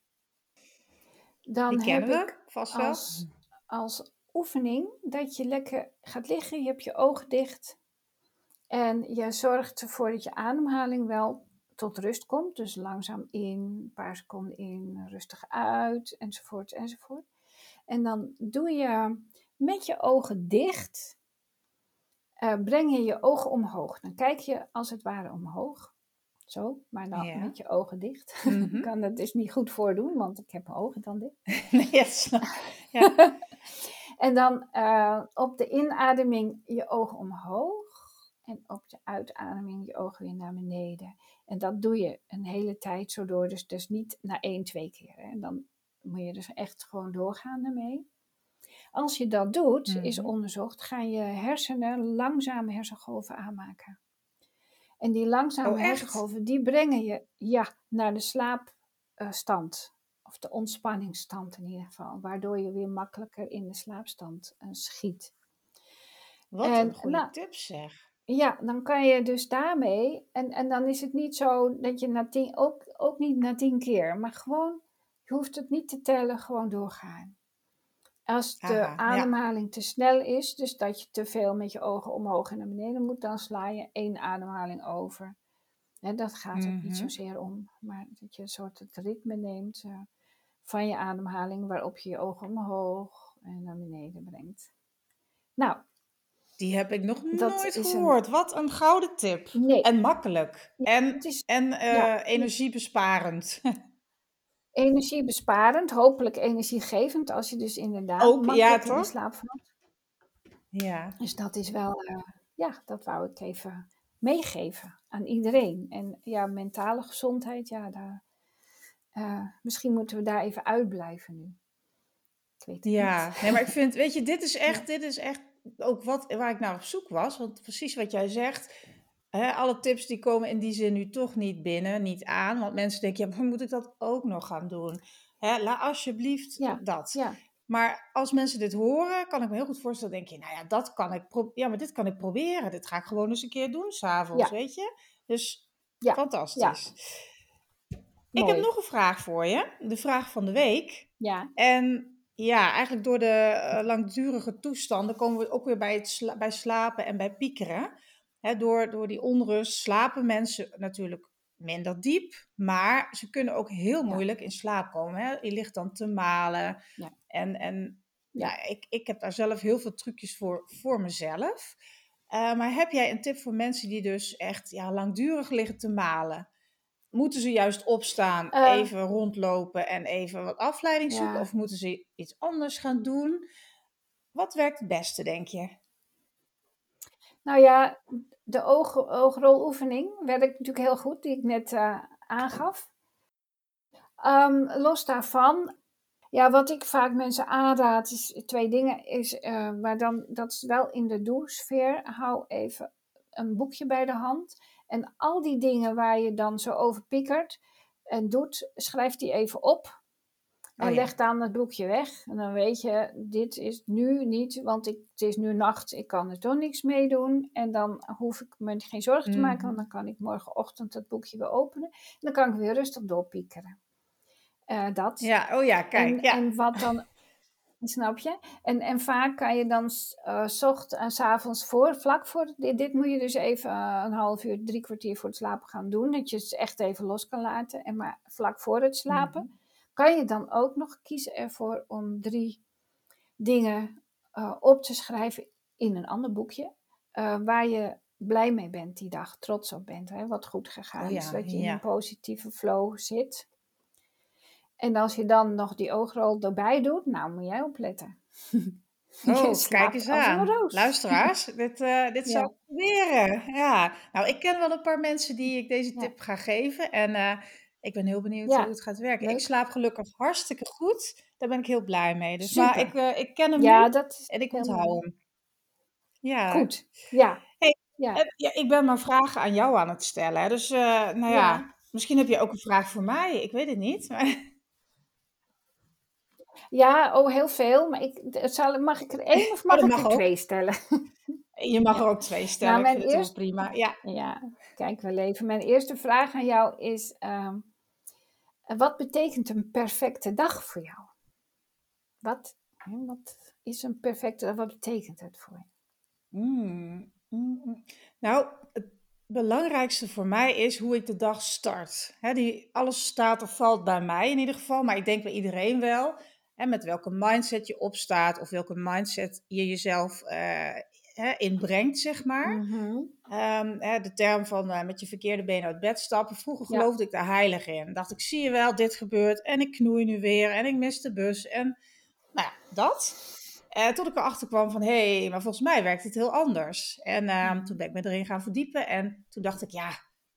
dan die heb ik vast wel. Als, als oefening dat je lekker gaat liggen, je hebt je ogen dicht en je zorgt ervoor dat je ademhaling wel tot rust komt. Dus langzaam in, een paar seconden in, rustig uit, enzovoort, enzovoort. En dan doe je met je ogen dicht, uh, breng je je ogen omhoog. Dan kijk je als het ware omhoog. Zo, maar dan met je ogen dicht. Mm Ik kan het dus niet goed voordoen, want ik heb mijn ogen dan dicht. yes. ja. en dan uh, op de inademing je ogen omhoog. En op de uitademing je ogen weer naar beneden. En dat doe je een hele tijd zo door. Dus, dus niet na één, twee keer. Hè. En dan moet je dus echt gewoon doorgaan ermee. Als je dat doet, is mhm. onderzocht, gaan je hersenen langzame hersengolven aanmaken. En die langzame oh, hersengolven, die brengen je ja, naar de slaapstand. Of de ontspanningsstand in ieder geval. Waardoor je weer makkelijker in de slaapstand uh, schiet. Wat En, een goede nou, tip zeg. Ja, dan kan je dus daarmee. En, en dan is het niet zo dat je na tien, ook, ook niet na tien keer, maar gewoon, je hoeft het niet te tellen, gewoon doorgaan. Als de Aha, ja. ademhaling te snel is, dus dat je te veel met je ogen omhoog en naar beneden moet, dan sla je één ademhaling over. En dat gaat het niet Mhm. zozeer om, maar dat je een soort het ritme neemt eh, van je ademhaling, waarop je je ogen omhoog en naar beneden brengt. Nou, Die heb ik nog Dat nooit een- gehoord. Wat een gouden tip. nee, En makkelijk. En, is en eh, ja. energiebesparend. energiebesparend, hopelijk energiegevend, als je dus inderdaad Ook, ja, makkelijk in toch? slaap valt. ja. Dus dat is wel, eh, ja, dat wou ik even meegeven aan iedereen. En ja, mentale gezondheid, ja, daar, eh, misschien moeten we daar even uitblijven nu. Ik weet het Ja, niet. nee, maar ik vind, weet je, dit is echt, dit is echt ook wat, waar ik naar op zoek was. Want precies wat jij zegt, hè, alle tips die komen in die zin nu toch niet binnen, niet aan. Want mensen denken, ja, maar moet ik dat ook nog gaan doen? Hè, laat alsjeblieft Ja, dat. ja, Maar als mensen dit horen, kan ik me heel goed voorstellen, denk je, nou ja, dat kan ik, ja, maar dit kan ik proberen. Dit ga ik gewoon eens een keer doen, s'avonds, ja, weet je? Dus ja, ja, fantastisch. Ik heb nog een vraag voor je, de vraag van de week. Ja, En ja, eigenlijk door de eh, langdurige toestanden komen we ook weer bij, het sla- bij slapen en bij piekeren. Door, door die onrust slapen mensen natuurlijk minder diep, maar ze kunnen ook heel ja, moeilijk in slaap komen. Hè. Je ligt dan te malen. ja, En, en ja. ja, ik, ik heb daar zelf heel veel trucjes voor, voor mezelf. Eh, maar heb jij een tip voor mensen die dus echt ja, langdurig liggen te malen? Moeten ze juist opstaan, Eh, even rondlopen en even wat afleiding zoeken? Of moeten ze iets anders gaan doen? Wat werkt het beste, denk je? Nou ja, de oog, oogroloefening werkt natuurlijk heel goed, die ik net eh, aangaf. Ehm, los daarvan, ja, wat ik vaak mensen aanraad, is twee dingen. Is, eh, maar dan, dat is wel in de doelsfeer. Hou even een boekje bij de hand. En al die dingen waar je dan zo over piekert en doet, schrijf die even op. En Oh ja. leg dan het boekje weg. En dan weet je, dit is nu niet, want ik, het is nu nacht, ik kan er toch niks mee doen. En dan hoef ik me geen zorgen te maken, Mhm. want dan kan ik morgenochtend het boekje weer openen. En dan kan ik weer rustig doorpiekeren. Eh, dat. Ja, oh ja, kijk. En, Ja. en wat dan, snap je? En, en vaak kan je dan s- eh, en s avonds voor, vlak voor, dit, dit moet je dus even eh, een half uur, drie kwartier voor het slapen gaan doen. Dat je het echt even los kan laten. En maar vlak voor het slapen Mhm. kan je dan ook nog kiezen ervoor om drie dingen eh, op te schrijven in een ander boekje. eh, waar je blij mee bent die dag, trots op bent, hè, wat goed gegaan Oh is. Dat je in een positieve flow zit. En als je dan nog die oogrol erbij doet, nou moet jij opletten. Oh, kijk eens aan. Luisteraars, dit, eh, dit zou Ja, ik proberen. Ja, nou, ik ken wel een paar mensen die ik deze ja, tip ga geven. En eh, ik ben heel benieuwd hoe het gaat werken. Ik slaap gelukkig hartstikke goed. Daar ben ik heel blij mee. Dus, maar ik, Super. eh, ik ken hem Ja, nu dat is en ik onthoud hem. Ja. Goed. Ja, Hey, ja, ik ben maar vragen aan jou aan het stellen. Dus, nou ja, ja. misschien heb je ook een vraag voor mij. Ik weet het niet. maar- Ja, oh, heel veel. Maar ik, zal, mag ik er één of Oh, mag ik er ook. twee stellen? Je mag er ook twee Nou, stellen. Ik mijn wel eerste, prima. Ja. ja, kijk, we leven. Mijn eerste vraag aan jou is: ehm, wat betekent een perfecte dag voor jou? Wat, wat is een perfecte dag? Wat betekent het voor je? Mm, mm, mm. Nou, het belangrijkste voor mij is hoe ik de dag start. Die, alles staat of valt bij mij in ieder geval, maar ik denk bij iedereen wel. Met welke mindset je opstaat of welke mindset je jezelf eh, hè, inbrengt, zeg maar. Mhm. Ehm, hè, de term van eh, met je verkeerde been uit bed stappen. Vroeger Ja, geloofde ik daar heilig in. Dacht ik, zie je wel, dit gebeurt en ik knoei nu weer en ik mis de bus en nou ja, dat. Tot ik erachter kwam van, hé, hey, maar volgens mij werkt het heel anders. En ehm, Mhm. toen ben ik me erin gaan verdiepen en toen dacht ik, ja,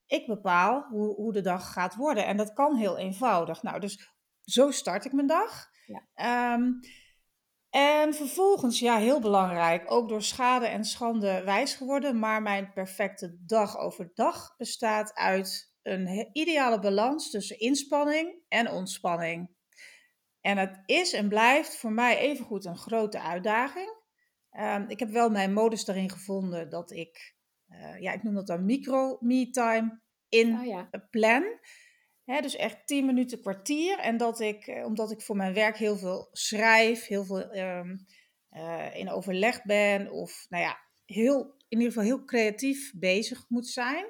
ik bepaal hoe, hoe de dag gaat worden. En dat kan heel eenvoudig. Nou, dus zo start ik mijn dag. Ja, Ehm, en vervolgens, ja, heel belangrijk, ook door schade en schande wijs geworden, maar mijn perfecte dag overdag bestaat uit een ideale balans tussen inspanning en ontspanning. En het is en blijft voor mij evengoed een grote uitdaging. Ehm, ik heb wel mijn modus daarin gevonden dat ik, uh, ja, ik noem dat dan micro-me-time in Oh ja. plan. Hè, dus echt 10 minuten, kwartier. En dat ik, eh, omdat ik voor mijn werk heel veel schrijf, heel veel ehm, eh, in overleg ben, of nou ja, heel, in ieder geval heel creatief bezig moet zijn,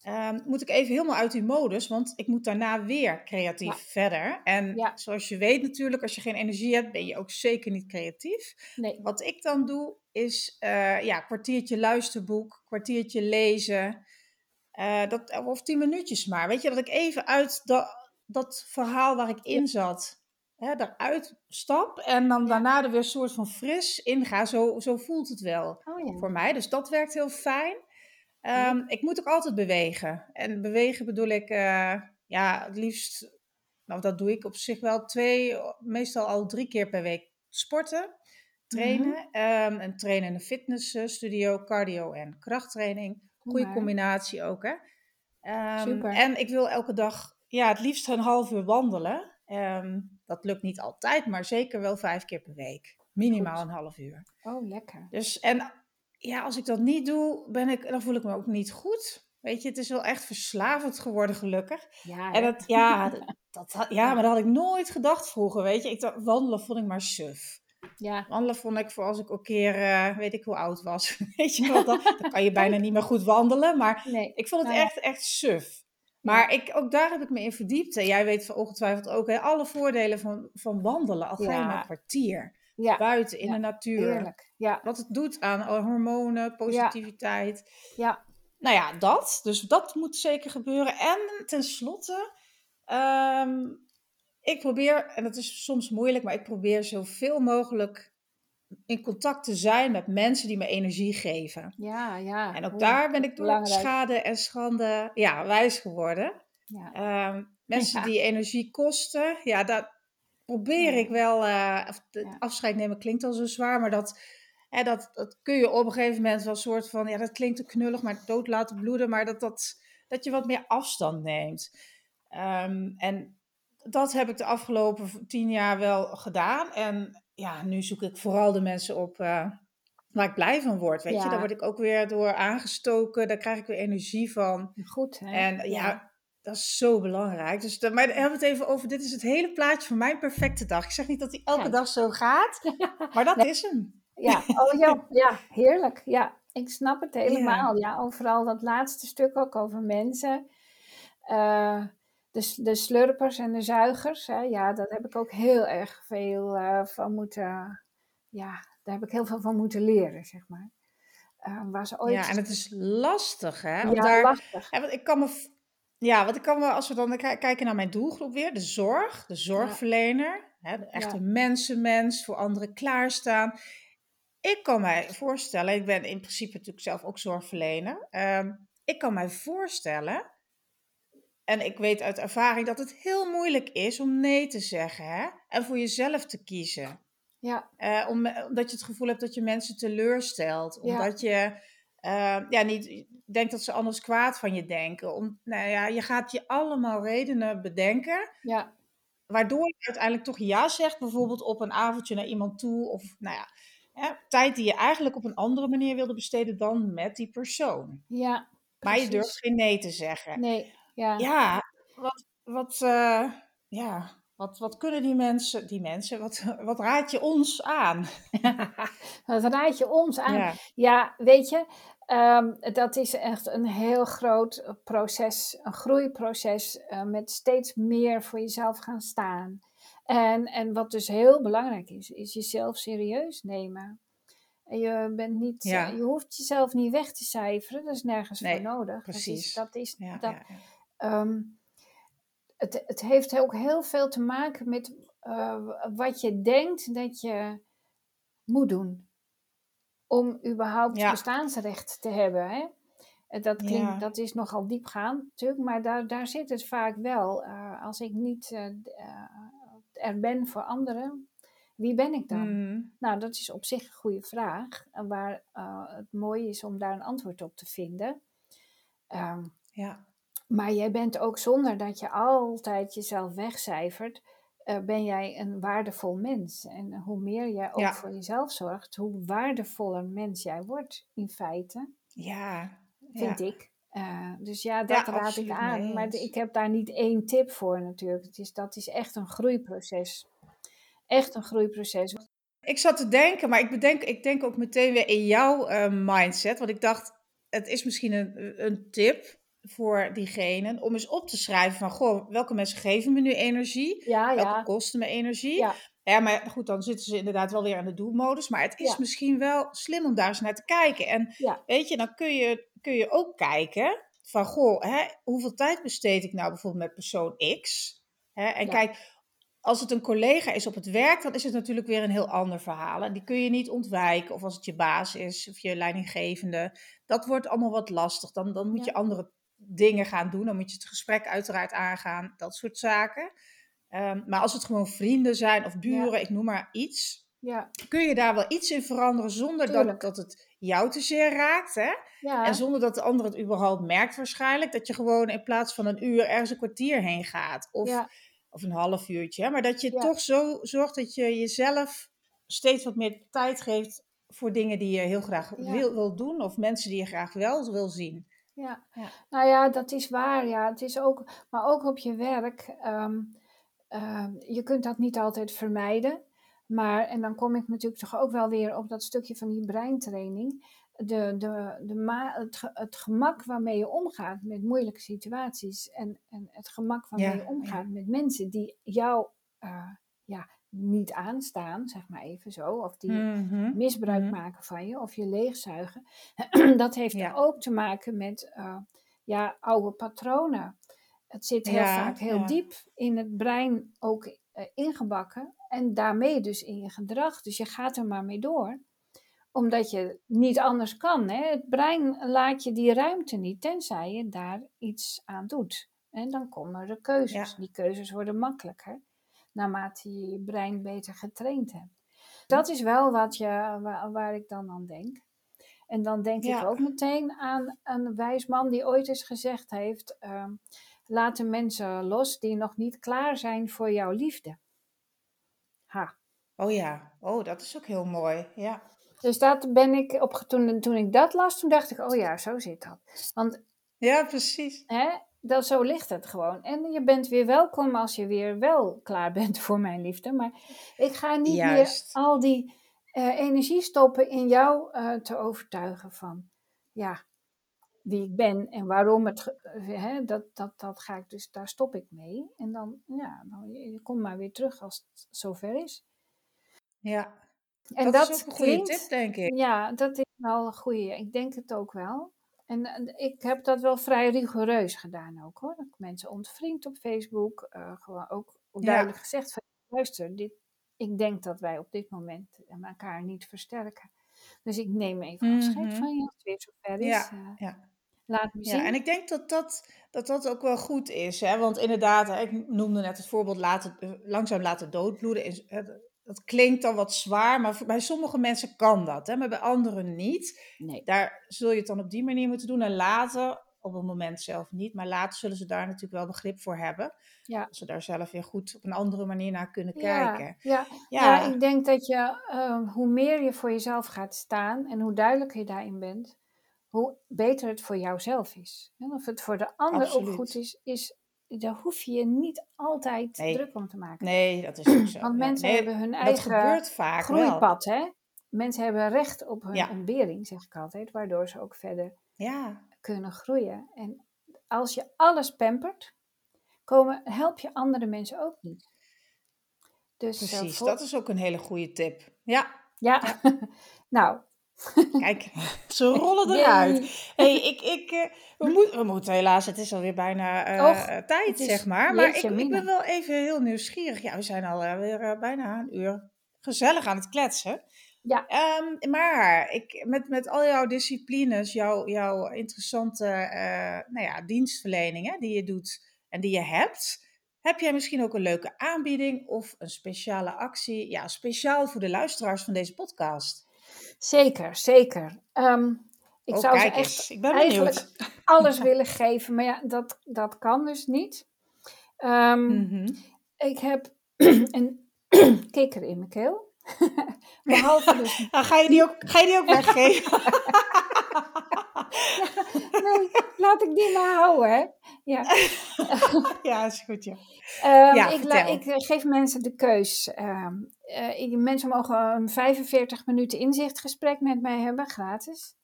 ehm, moet ik even helemaal uit die modus, want ik moet daarna weer creatief Ja. verder. En Ja. zoals je weet natuurlijk, als je geen energie hebt, ben je ook zeker niet creatief. Nee. Wat ik dan doe, is uh, ja, kwartiertje luisterboek, kwartiertje lezen. Uh, dat, of tien minuutjes maar. Weet je, dat ik even uit dat, dat verhaal waar ik in zat, hè, daaruit stap. En dan daarna er weer een soort van fris inga. Zo, zo voelt het wel Oh ja. voor mij. Dus dat werkt heel fijn. Um, ik moet ook altijd bewegen. En bewegen bedoel ik, uh, ja, het liefst, nou dat doe ik op zich wel twee, meestal al drie keer per week sporten trainen. Mm -hmm. um, en trainen in een fitnessstudio, cardio en krachttraining. Goede maar. combinatie ook, hè. Um, Super. En ik wil elke dag, ja, het liefst een half uur wandelen. Um, dat lukt niet altijd, maar zeker wel vijf keer per week. Minimaal Goed. een half uur. Oh, lekker. Dus, en ja, als ik dat niet doe, ben ik, dan voel ik me ook niet goed. Weet je, het is wel echt verslavend geworden, gelukkig. Ja, En dat, ja, dat, ja, maar dat had ik nooit gedacht vroeger, weet je. Ik dacht, wandelen vond ik maar suf. Ja. Wandelen vond ik voor als ik ook een keer, eh, weet ik hoe oud was. Weet je wel, dan, dan kan je bijna niet meer goed wandelen. Maar Nee. ik vond het Nou echt, echt suf. Maar ik, ook daar heb ik me in verdiept. En jij weet ongetwijfeld ook hè, alle voordelen van, van wandelen. Al ga je maar een kwartier Ja, buiten in de natuur. Ja, Wat het doet aan hormonen, positiviteit. ja. Nou ja, dat. Dus dat moet zeker gebeuren. En tenslotte, ehm, ik probeer, en dat is soms moeilijk, maar ik probeer zoveel mogelijk in contact te zijn met mensen die me energie geven. Ja, ja. En ook daar ben ik door belangrijk. schade en schande ja, wijs geworden. Ja. Ehm, mensen Ja. die energie kosten, ja, dat probeer Ja. ik wel. Ja. Afscheid nemen klinkt al zo zwaar, maar dat, hè, dat, dat kun je op een gegeven moment wel een soort van, ja, dat klinkt te knullig, maar dood laten bloeden, maar dat, dat, dat je wat meer afstand neemt. Ehm, en dat heb ik de afgelopen tien jaar wel gedaan. En ja, nu zoek ik vooral de mensen op eh, waar ik blij van word. Weet je, daar word ik ook weer door aangestoken, daar krijg ik weer energie van. Goed, hè? En ja, dat is zo belangrijk. Dus de, maar hebben we het even over, dit is het hele plaatje van mijn perfecte dag. Ik zeg niet dat die elke dag zo gaat, maar dat is hem. Ja, oh ja, ja, heerlijk. Ja, ik snap het helemaal. Ja, overal dat laatste stuk ook over mensen. Eh, de, de slurpers en de zuigers. Hè, ja, daar heb ik ook heel erg veel eh, van moeten... Ja, daar heb ik heel veel van moeten leren, zeg maar. Eh, waar ze ooit... Ja, en het is lastig, hè? om Ja, daar, lastig. Ja, want ik kan me. Ja, want ik kan me, als we dan ki- kijken naar mijn doelgroep weer, de zorg, de zorgverlener, hè, de echte Ja. mensenmens, voor anderen klaarstaan. Ik kan mij voorstellen, ik ben in principe natuurlijk zelf ook zorgverlener. ehm, ik kan mij voorstellen, en ik weet uit ervaring dat het heel moeilijk is om nee te zeggen hè, en voor jezelf te kiezen. Ja, Eh, om, omdat je het gevoel hebt dat je mensen teleurstelt. Ja. Omdat je eh, ja, niet denkt dat ze anders kwaad van je denken. Om, nou ja, je gaat je allemaal redenen bedenken. ja, Waardoor je uiteindelijk toch ja zegt. Bijvoorbeeld op een avondje naar iemand toe. Of nou ja, hè, tijd die je eigenlijk op een andere manier wilde besteden dan met die persoon. ja. Maar je durft geen nee te zeggen. Nee, ja. Ja, wat, wat, eh, ja, wat, wat kunnen die mensen, die mensen, wat, wat raad je ons aan? Wat raad je ons aan? Ja. Ja, weet je, ehm, dat is echt een heel groot proces, een groeiproces eh, met steeds meer voor jezelf gaan staan. En, en wat dus heel belangrijk is, is jezelf serieus nemen. En je, bent niet, Ja. je hoeft jezelf niet weg te cijferen, dat is nergens Nee, voor nodig. precies. Dat is, dat is, Ja, dat, ja, Ehm, het, het heeft ook heel veel te maken met eh, wat je denkt dat je moet doen. Om überhaupt Ja. bestaansrecht te hebben. Hè? Eh, Dat, klinkt, Ja. dat is nogal diepgaand natuurlijk, maar daar, daar zit het vaak wel. Eh, als ik niet er ben voor anderen, wie ben ik dan? Mm, Nou, dat is op zich een goede vraag. Waar het mooi is om daar een antwoord op te vinden. Ehm, ja. Maar jij bent ook zonder dat je altijd jezelf wegcijfert, eh, ben jij een waardevol mens. En hoe meer jij ook voor jezelf zorgt, hoe waardevoller mens jij wordt in feite. Ja. Vind ik. Uh, dus ja, dat raad ik aan. Maar ik heb daar niet één tip voor natuurlijk. Het is, dat is echt een groeiproces. Echt een groeiproces. Ik zat te denken, maar ik, bedenk, ik denk ook meteen weer in jouw uh, mindset. Want ik dacht, het is misschien een, een tip voor diegene om eens op te schrijven van, goh, welke mensen geven me nu energie? Ja, welke ja. kosten me energie? Ja. ja. maar goed, dan zitten ze inderdaad wel weer aan de doelmodus. Maar het is misschien wel slim om daar eens naar te kijken. En weet je, dan kun je, kun je ook kijken van, goh, hè, hoeveel tijd besteed ik nou bijvoorbeeld met persoon X? Hè? En kijk, als het een collega is op het werk, dan is het natuurlijk weer een heel ander verhaal. En die kun je niet ontwijken. Of als het je baas is of je leidinggevende. Dat wordt allemaal wat lastig. Dan, dan moet je andere dingen gaan doen. Dan moet je het gesprek uiteraard aangaan. Dat soort zaken. Ehm, maar als het gewoon vrienden zijn of buren, ik noem maar iets. Ja. Kun je daar wel iets in veranderen zonder dat, dat het jou te zeer raakt. Hè? Ja. En zonder dat de ander het überhaupt merkt waarschijnlijk. Dat je gewoon in plaats van een uur ergens een kwartier heen gaat. Of of een half uurtje. Maar dat je toch zo zorgt dat je jezelf steeds wat meer tijd geeft voor dingen die je heel graag wil, wil doen. Of mensen die je graag wel wil zien. Ja. ja. nou ja, dat is waar. Ja. Het is ook, maar ook op je werk. Ehm, ehm, je kunt dat niet altijd vermijden. Maar, en dan kom ik natuurlijk toch ook wel weer op dat stukje van die breintraining de, de, de ma het, het gemak waarmee je omgaat met moeilijke situaties en, en het gemak waarmee je omgaat met mensen die jou uh, ja, niet aanstaan, zeg maar even zo, of die mhm, misbruik mhm. maken van je of je leegzuigen, dat heeft ja. ook te maken met uh, ja, oude patronen. Het zit heel vaak heel diep in het brein ook uh, ingebakken en daarmee dus in je gedrag. Dus je gaat er maar mee door omdat je niet anders kan. Hè? Het brein laat je die ruimte niet, tenzij je daar iets aan doet. En dan komen er keuzes. Die keuzes worden makkelijker, naarmate je je brein beter getraind hebt. Dat is wel wat je, waar, ik dan aan denk. En dan denk ik ook meteen aan een wijs man die ooit eens gezegd heeft: uh, laat de mensen los die nog niet klaar zijn voor jouw liefde. Ha. Oh ja, oh, dat is ook heel mooi. Ja. Dus dat ben ik op, toen, toen ik dat las, toen dacht ik, oh ja, zo zit dat. Want, ja, precies. Hè, dat, zo ligt het gewoon. En je bent weer welkom als je weer wel klaar bent voor mijn liefde. Maar ik ga niet meer al die uh, energie stoppen in jou uh, te overtuigen van, ja, wie ik ben en waarom het, uh, hè, dat, dat, dat ga ik dus, daar stop ik mee. En dan, ja, dan je, je komt maar weer terug als het zover is. Ja, en dat, dat is ook een goede tip, denk ik. Ja, dat is wel een goede. Ik denk het ook wel. En, ik heb dat wel vrij rigoureus gedaan ook hoor. Dat ik mensen ontvriend op Facebook. Uh, gewoon ook duidelijk gezegd van luister, dit, ik denk dat wij op dit moment elkaar niet versterken. Dus ik neem even afscheid mm van je als het weer zover is. Ja, uh, ja. Laat me zien. Ja, en ik denk dat dat, dat, dat ook wel goed is. Hè? Want inderdaad, ik noemde net het voorbeeld laten, eh, langzaam laten doodbloeden. Is, dat klinkt dan wat zwaar, maar bij sommige mensen kan dat, hè, maar bij anderen niet. Nee. Daar zul je het dan op die manier moeten doen. En later, op het moment zelf niet, maar later zullen ze daar natuurlijk wel begrip voor hebben. Ja. Als ze daar zelf weer goed op een andere manier naar kunnen kijken. Ja, ja. ja. ik denk dat je, uh, hoe meer je voor jezelf gaat staan en hoe duidelijker je daarin bent, hoe beter het voor jouzelf is. En of het voor de ander ook goed is, is daar hoef je je niet altijd druk om te maken. Nee, dat is ook zo. Want mensen hebben hun eigen groeipad. Hè? Mensen hebben recht op hun ontbering, zeg ik altijd, waardoor ze ook verder ja. kunnen groeien. En als je alles pampert, komen, help je andere mensen ook niet. Dus, eh, Precies, dat is ook een hele goede tip. Ja. Ja, nou, Kijk, ze rollen eruit. Hey, ik, ik, eh, we, moet, we moeten helaas, het is alweer bijna uh, tijd, zeg maar. Maar ik, ik, ben wel even heel nieuwsgierig. Ja, we zijn alweer uh, bijna een uur gezellig aan het kletsen. Ja. Um, maar ik, met, met al jouw disciplines, jouw, jouw interessante nou ja, dienstverleningen die je doet en die je hebt... Heb jij misschien ook een leuke aanbieding of een speciale actie? Ja, speciaal voor de luisteraars van deze podcast. Zeker, zeker. Um, ik oh, zou ze echt ik ben eigenlijk alles willen geven, maar ja, dat, dat kan dus niet. Um, Ik heb een kikker in mijn keel. Behalve dus... ga, je die ook, ga je die ook weggeven? nee, laat ik die maar houden, hè. Ja, ja is goed, ja. Ehm, Ja, ik, la- ik eh, geef mensen de keus. Ehm, eh, mensen mogen een 45 minuten inzichtgesprek met mij hebben, gratis.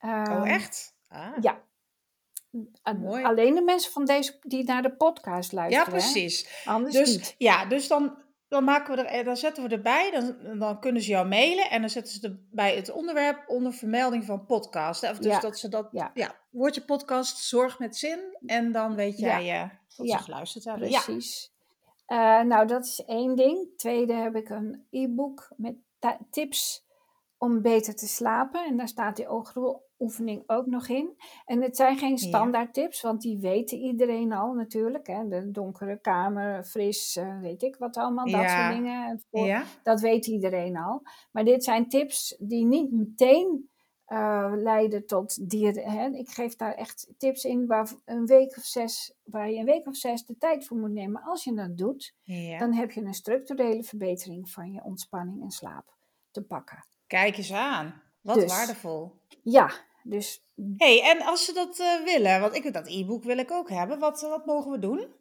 Oh, Ehm, echt? Ah. Ja. Mooi. Alleen de mensen van deze die naar de podcast Ja, luisteren. hè? precies. Anders Dus, niet. ja, dus dan, dan, maken we er, eh, dan zetten we erbij, dan, dan kunnen ze jou mailen en dan zetten ze erbij het onderwerp onder vermelding van podcast. Of dus Ja, dat ze dat, ja. ja. woordje podcast, zorg met zin en dan weet Ja. jij eh, dat Ja, ze geluisterd hebben. Precies. Eh, nou, dat is één ding. Tweede heb ik een e-book met tips om beter te slapen. En daar staat die oogroeoefening ook nog in. En het zijn geen standaard tips, want die weten iedereen al natuurlijk. Hè? De donkere kamer, fris, eh, weet ik wat allemaal, dat soort dingen. Voor- Ja? Dat weet iedereen al. Maar dit zijn tips die niet meteen eh, leiden tot dieren. Hè? Ik geef daar echt tips in waar, een week of zes, waar je een week of zes de tijd voor moet nemen. Als je dat doet, ja. dan heb je een structurele verbetering van je ontspanning en slaap te pakken. Kijk eens aan. Wat Dus. waardevol. Ja, dus hey, en als ze dat eh, willen, want ik dat e-book wil ik ook hebben, wat, wat mogen we doen?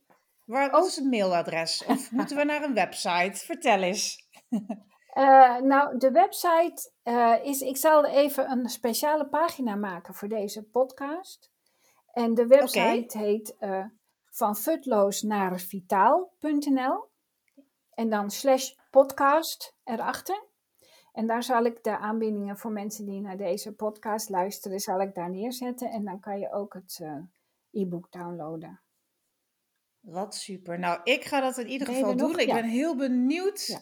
Waar, wat Oh. is het mailadres? Of moeten we naar een website? Vertel eens. Eh, nou, de website eh, is. Ik zal even een speciale pagina maken voor deze podcast. En de website heet van futloos naar vitaal.nl. En dan slash podcast erachter. En daar zal ik de aanbiedingen voor mensen die naar deze podcast luisteren, zal ik daar neerzetten. En dan kan je ook het eh, e-book downloaden. Wat super. Nou, ik ga dat in ieder Ben geval nog? doen. Ik Ja. ben heel benieuwd. Ja.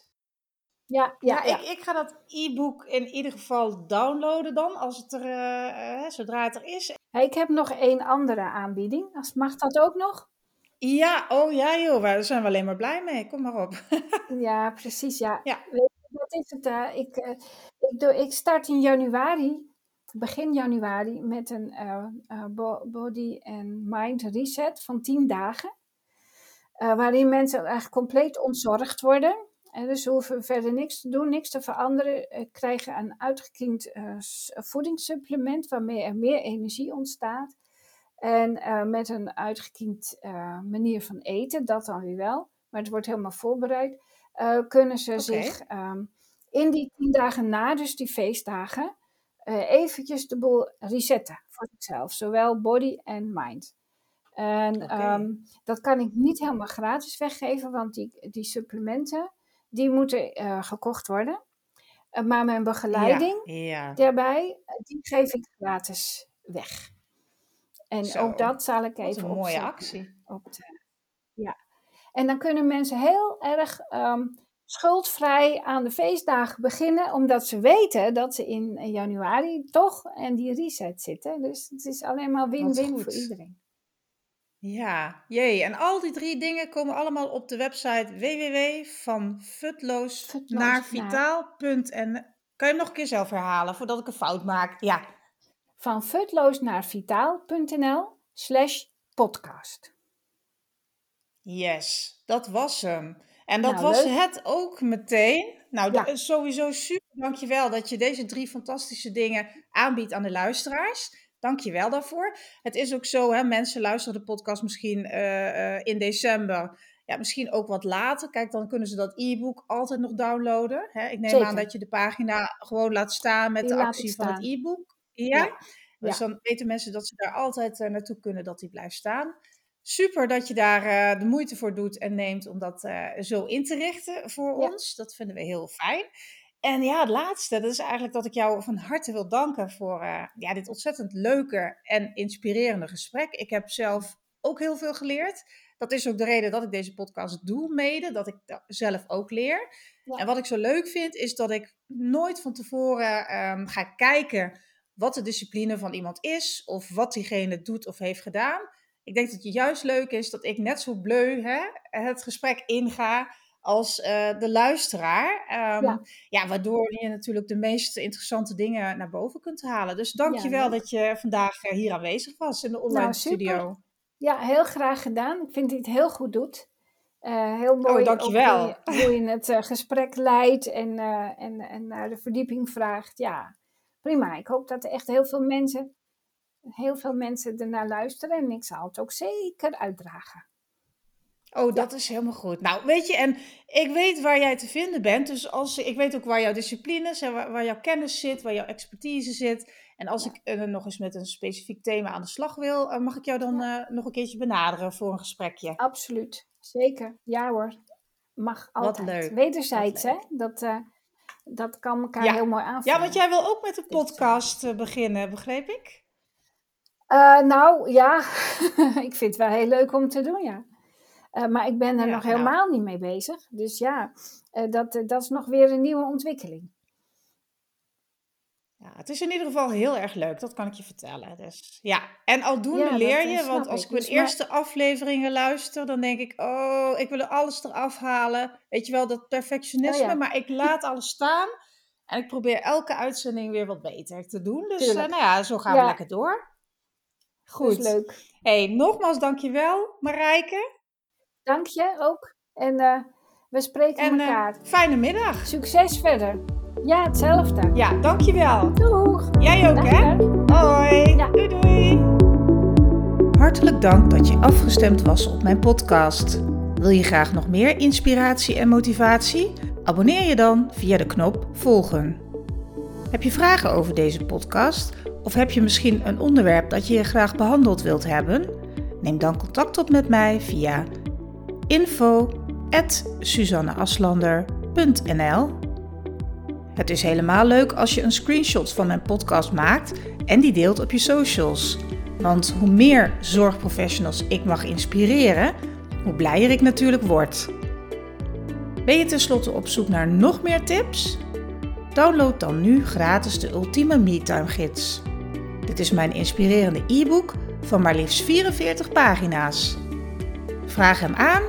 Ja, Ja, ja, ja. Ik, ik ga dat e-book in ieder geval downloaden dan, als het er, eh, zodra het er is. Ik heb nog één andere aanbieding. Als- Mag dat ook nog? Ja, oh ja joh, daar zijn we alleen maar blij mee. Kom maar op. Ja, precies. Ja. Ja. Weet is het? ik, eh, ik, doe, ik start in januari, begin januari, met een eh, eh, bo- body and mind reset van 10 dagen. Waarin mensen eigenlijk compleet ontzorgd worden. En dus ze hoeven verder niks te doen, niks te veranderen. Krijgen een uitgekiend voedingssupplement waarmee er meer energie ontstaat. En met een uitgekiend manier van eten, dat dan weer wel. Maar het wordt helemaal voorbereid. kunnen ze zich ehm, in die tien dagen na, dus die feestdagen, eh, eventjes de boel resetten voor zichzelf. Zowel body en mind. En ehm, dat kan ik niet helemaal gratis weggeven, want die, die supplementen, die moeten eh, gekocht worden. Eh, maar mijn begeleiding Ja, ja. daarbij, die geef ik gratis weg. En Zo, ook dat zal ik even een mooie opzetten actie. op de, ja. En dan kunnen mensen heel erg ehm, schuldvrij aan de feestdagen beginnen, omdat ze weten dat ze in eh, januari toch en die reset zitten. Dus het is alleen maar win-win voor iedereen. Ja, jee. En al die drie dingen komen allemaal op de website www.vanfutloos Futloos naar naar- vitaal.nl. Kan je hem nog een keer zelf herhalen voordat ik een fout maak? Ja. Van futloos naar vitaal.nl slash podcast. Yes, dat was hem. En dat Nou, was leuk. het ook meteen. Nou, Ja. is sowieso super. Dankjewel dat je deze drie fantastische dingen aanbiedt aan de luisteraars. Dankjewel daarvoor. Het is ook zo, hè, mensen luisteren de podcast misschien eh, eh, in december. Ja, misschien ook wat later. Kijk, dan kunnen ze dat e-book altijd nog downloaden. Hè? Ik neem Zeker. aan dat je de pagina gewoon laat staan met Die de actie van het e-book. Ja? Ja. Dus dan weten mensen dat ze daar altijd eh, naartoe kunnen, dat die blijft staan. Super dat je daar eh, de moeite voor doet en neemt om dat eh, zo in te richten voor Ja. ons. Dat vinden we heel fijn. En ja, het laatste, dat is eigenlijk dat ik jou van harte wil danken voor eh, ja, dit ontzettend leuke en inspirerende gesprek. Ik heb zelf ook heel veel geleerd. Dat is ook de reden dat ik deze podcast doe, mede, dat ik dat zelf ook leer. Ja. En wat ik zo leuk vind, is dat ik nooit van tevoren ehm, ga kijken wat de discipline van iemand is, of wat diegene doet of heeft gedaan. Ik denk dat het juist leuk is dat ik net zo bleu hè, het gesprek inga als eh, de luisteraar. Ehm, ja. Ja. waardoor je natuurlijk de meest interessante dingen naar boven kunt halen. Dus dank je wel leuk. dat je vandaag eh, hier aanwezig was in de online Nou, studio. Ja, heel graag gedaan. Ik vind dat je het heel goed doet. Uh, heel mooi oh, dankjewel. Hoe je, hoe je het gesprek leidt en, en, en naar de verdieping vraagt. Ja, prima. Ik hoop dat er echt heel veel mensen, heel veel mensen ernaar luisteren. En ik zal het ook zeker uitdragen. Oh, dat is helemaal goed. Nou, weet je, en ik weet waar jij te vinden bent. Dus als, ik weet ook waar jouw disciplines en waar, waar jouw kennis zit, waar jouw expertise zit. En als ik uh, nog eens met een specifiek thema aan de slag wil, uh, mag ik jou dan uh, nog een keertje benaderen voor een gesprekje? Absoluut, zeker. Ja hoor, mag altijd. Wat leuk. Wederzijds, Wat leuk. hè? Dat, dat kan elkaar heel mooi aanvullen. Ja, want jij wil ook met een podcast beginnen, begreep ik? Nou ja, ik vind het wel heel leuk om te doen, ja. Uh, maar ik ben er ja, nog helemaal nou. niet mee bezig. Dus ja, uh, dat, dat is nog weer een nieuwe ontwikkeling. Ja, het is in ieder geval heel erg leuk, dat kan ik je vertellen. Dus, ja, en aldoende ja, leer je, want als ik mijn dus eerste maar... afleveringen luister, dan denk ik, oh, ik wil alles eraf halen. Weet je wel, dat perfectionisme, oh, ja. maar ik laat alles staan. En ik probeer elke uitzending weer wat beter te doen. Dus nou ja, zo gaan we lekker door. Goed. leuk. Hey, nogmaals dankjewel Marijke. Dank je ook. En uh, we spreken en, elkaar. Uh, fijne middag. Succes verder. Ja, hetzelfde. Ja, dankjewel. Doeg. Jij ook, hè? Hoi. Ja. Doei, doei. Hartelijk dank dat je afgestemd was op mijn podcast. Wil je graag nog meer inspiratie en motivatie? Abonneer je dan via de knop volgen. Heb je vragen over deze podcast? Of heb je misschien een onderwerp dat je graag behandeld wilt hebben? Neem dan contact op met mij via info.suzanneaslander.nl Het is helemaal leuk als je een screenshot van mijn podcast maakt en die deelt op je socials. Want hoe meer zorgprofessionals ik mag inspireren, hoe blijer ik natuurlijk word. Ben je tenslotte op zoek naar nog meer tips? Download dan nu gratis de Ultieme MeTime Gids. Dit is mijn inspirerende e-book van maar liefst 44 pagina's. Vraag hem aan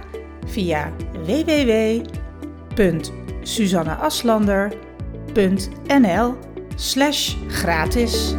via www.suzanneaslander.nl slash gratis.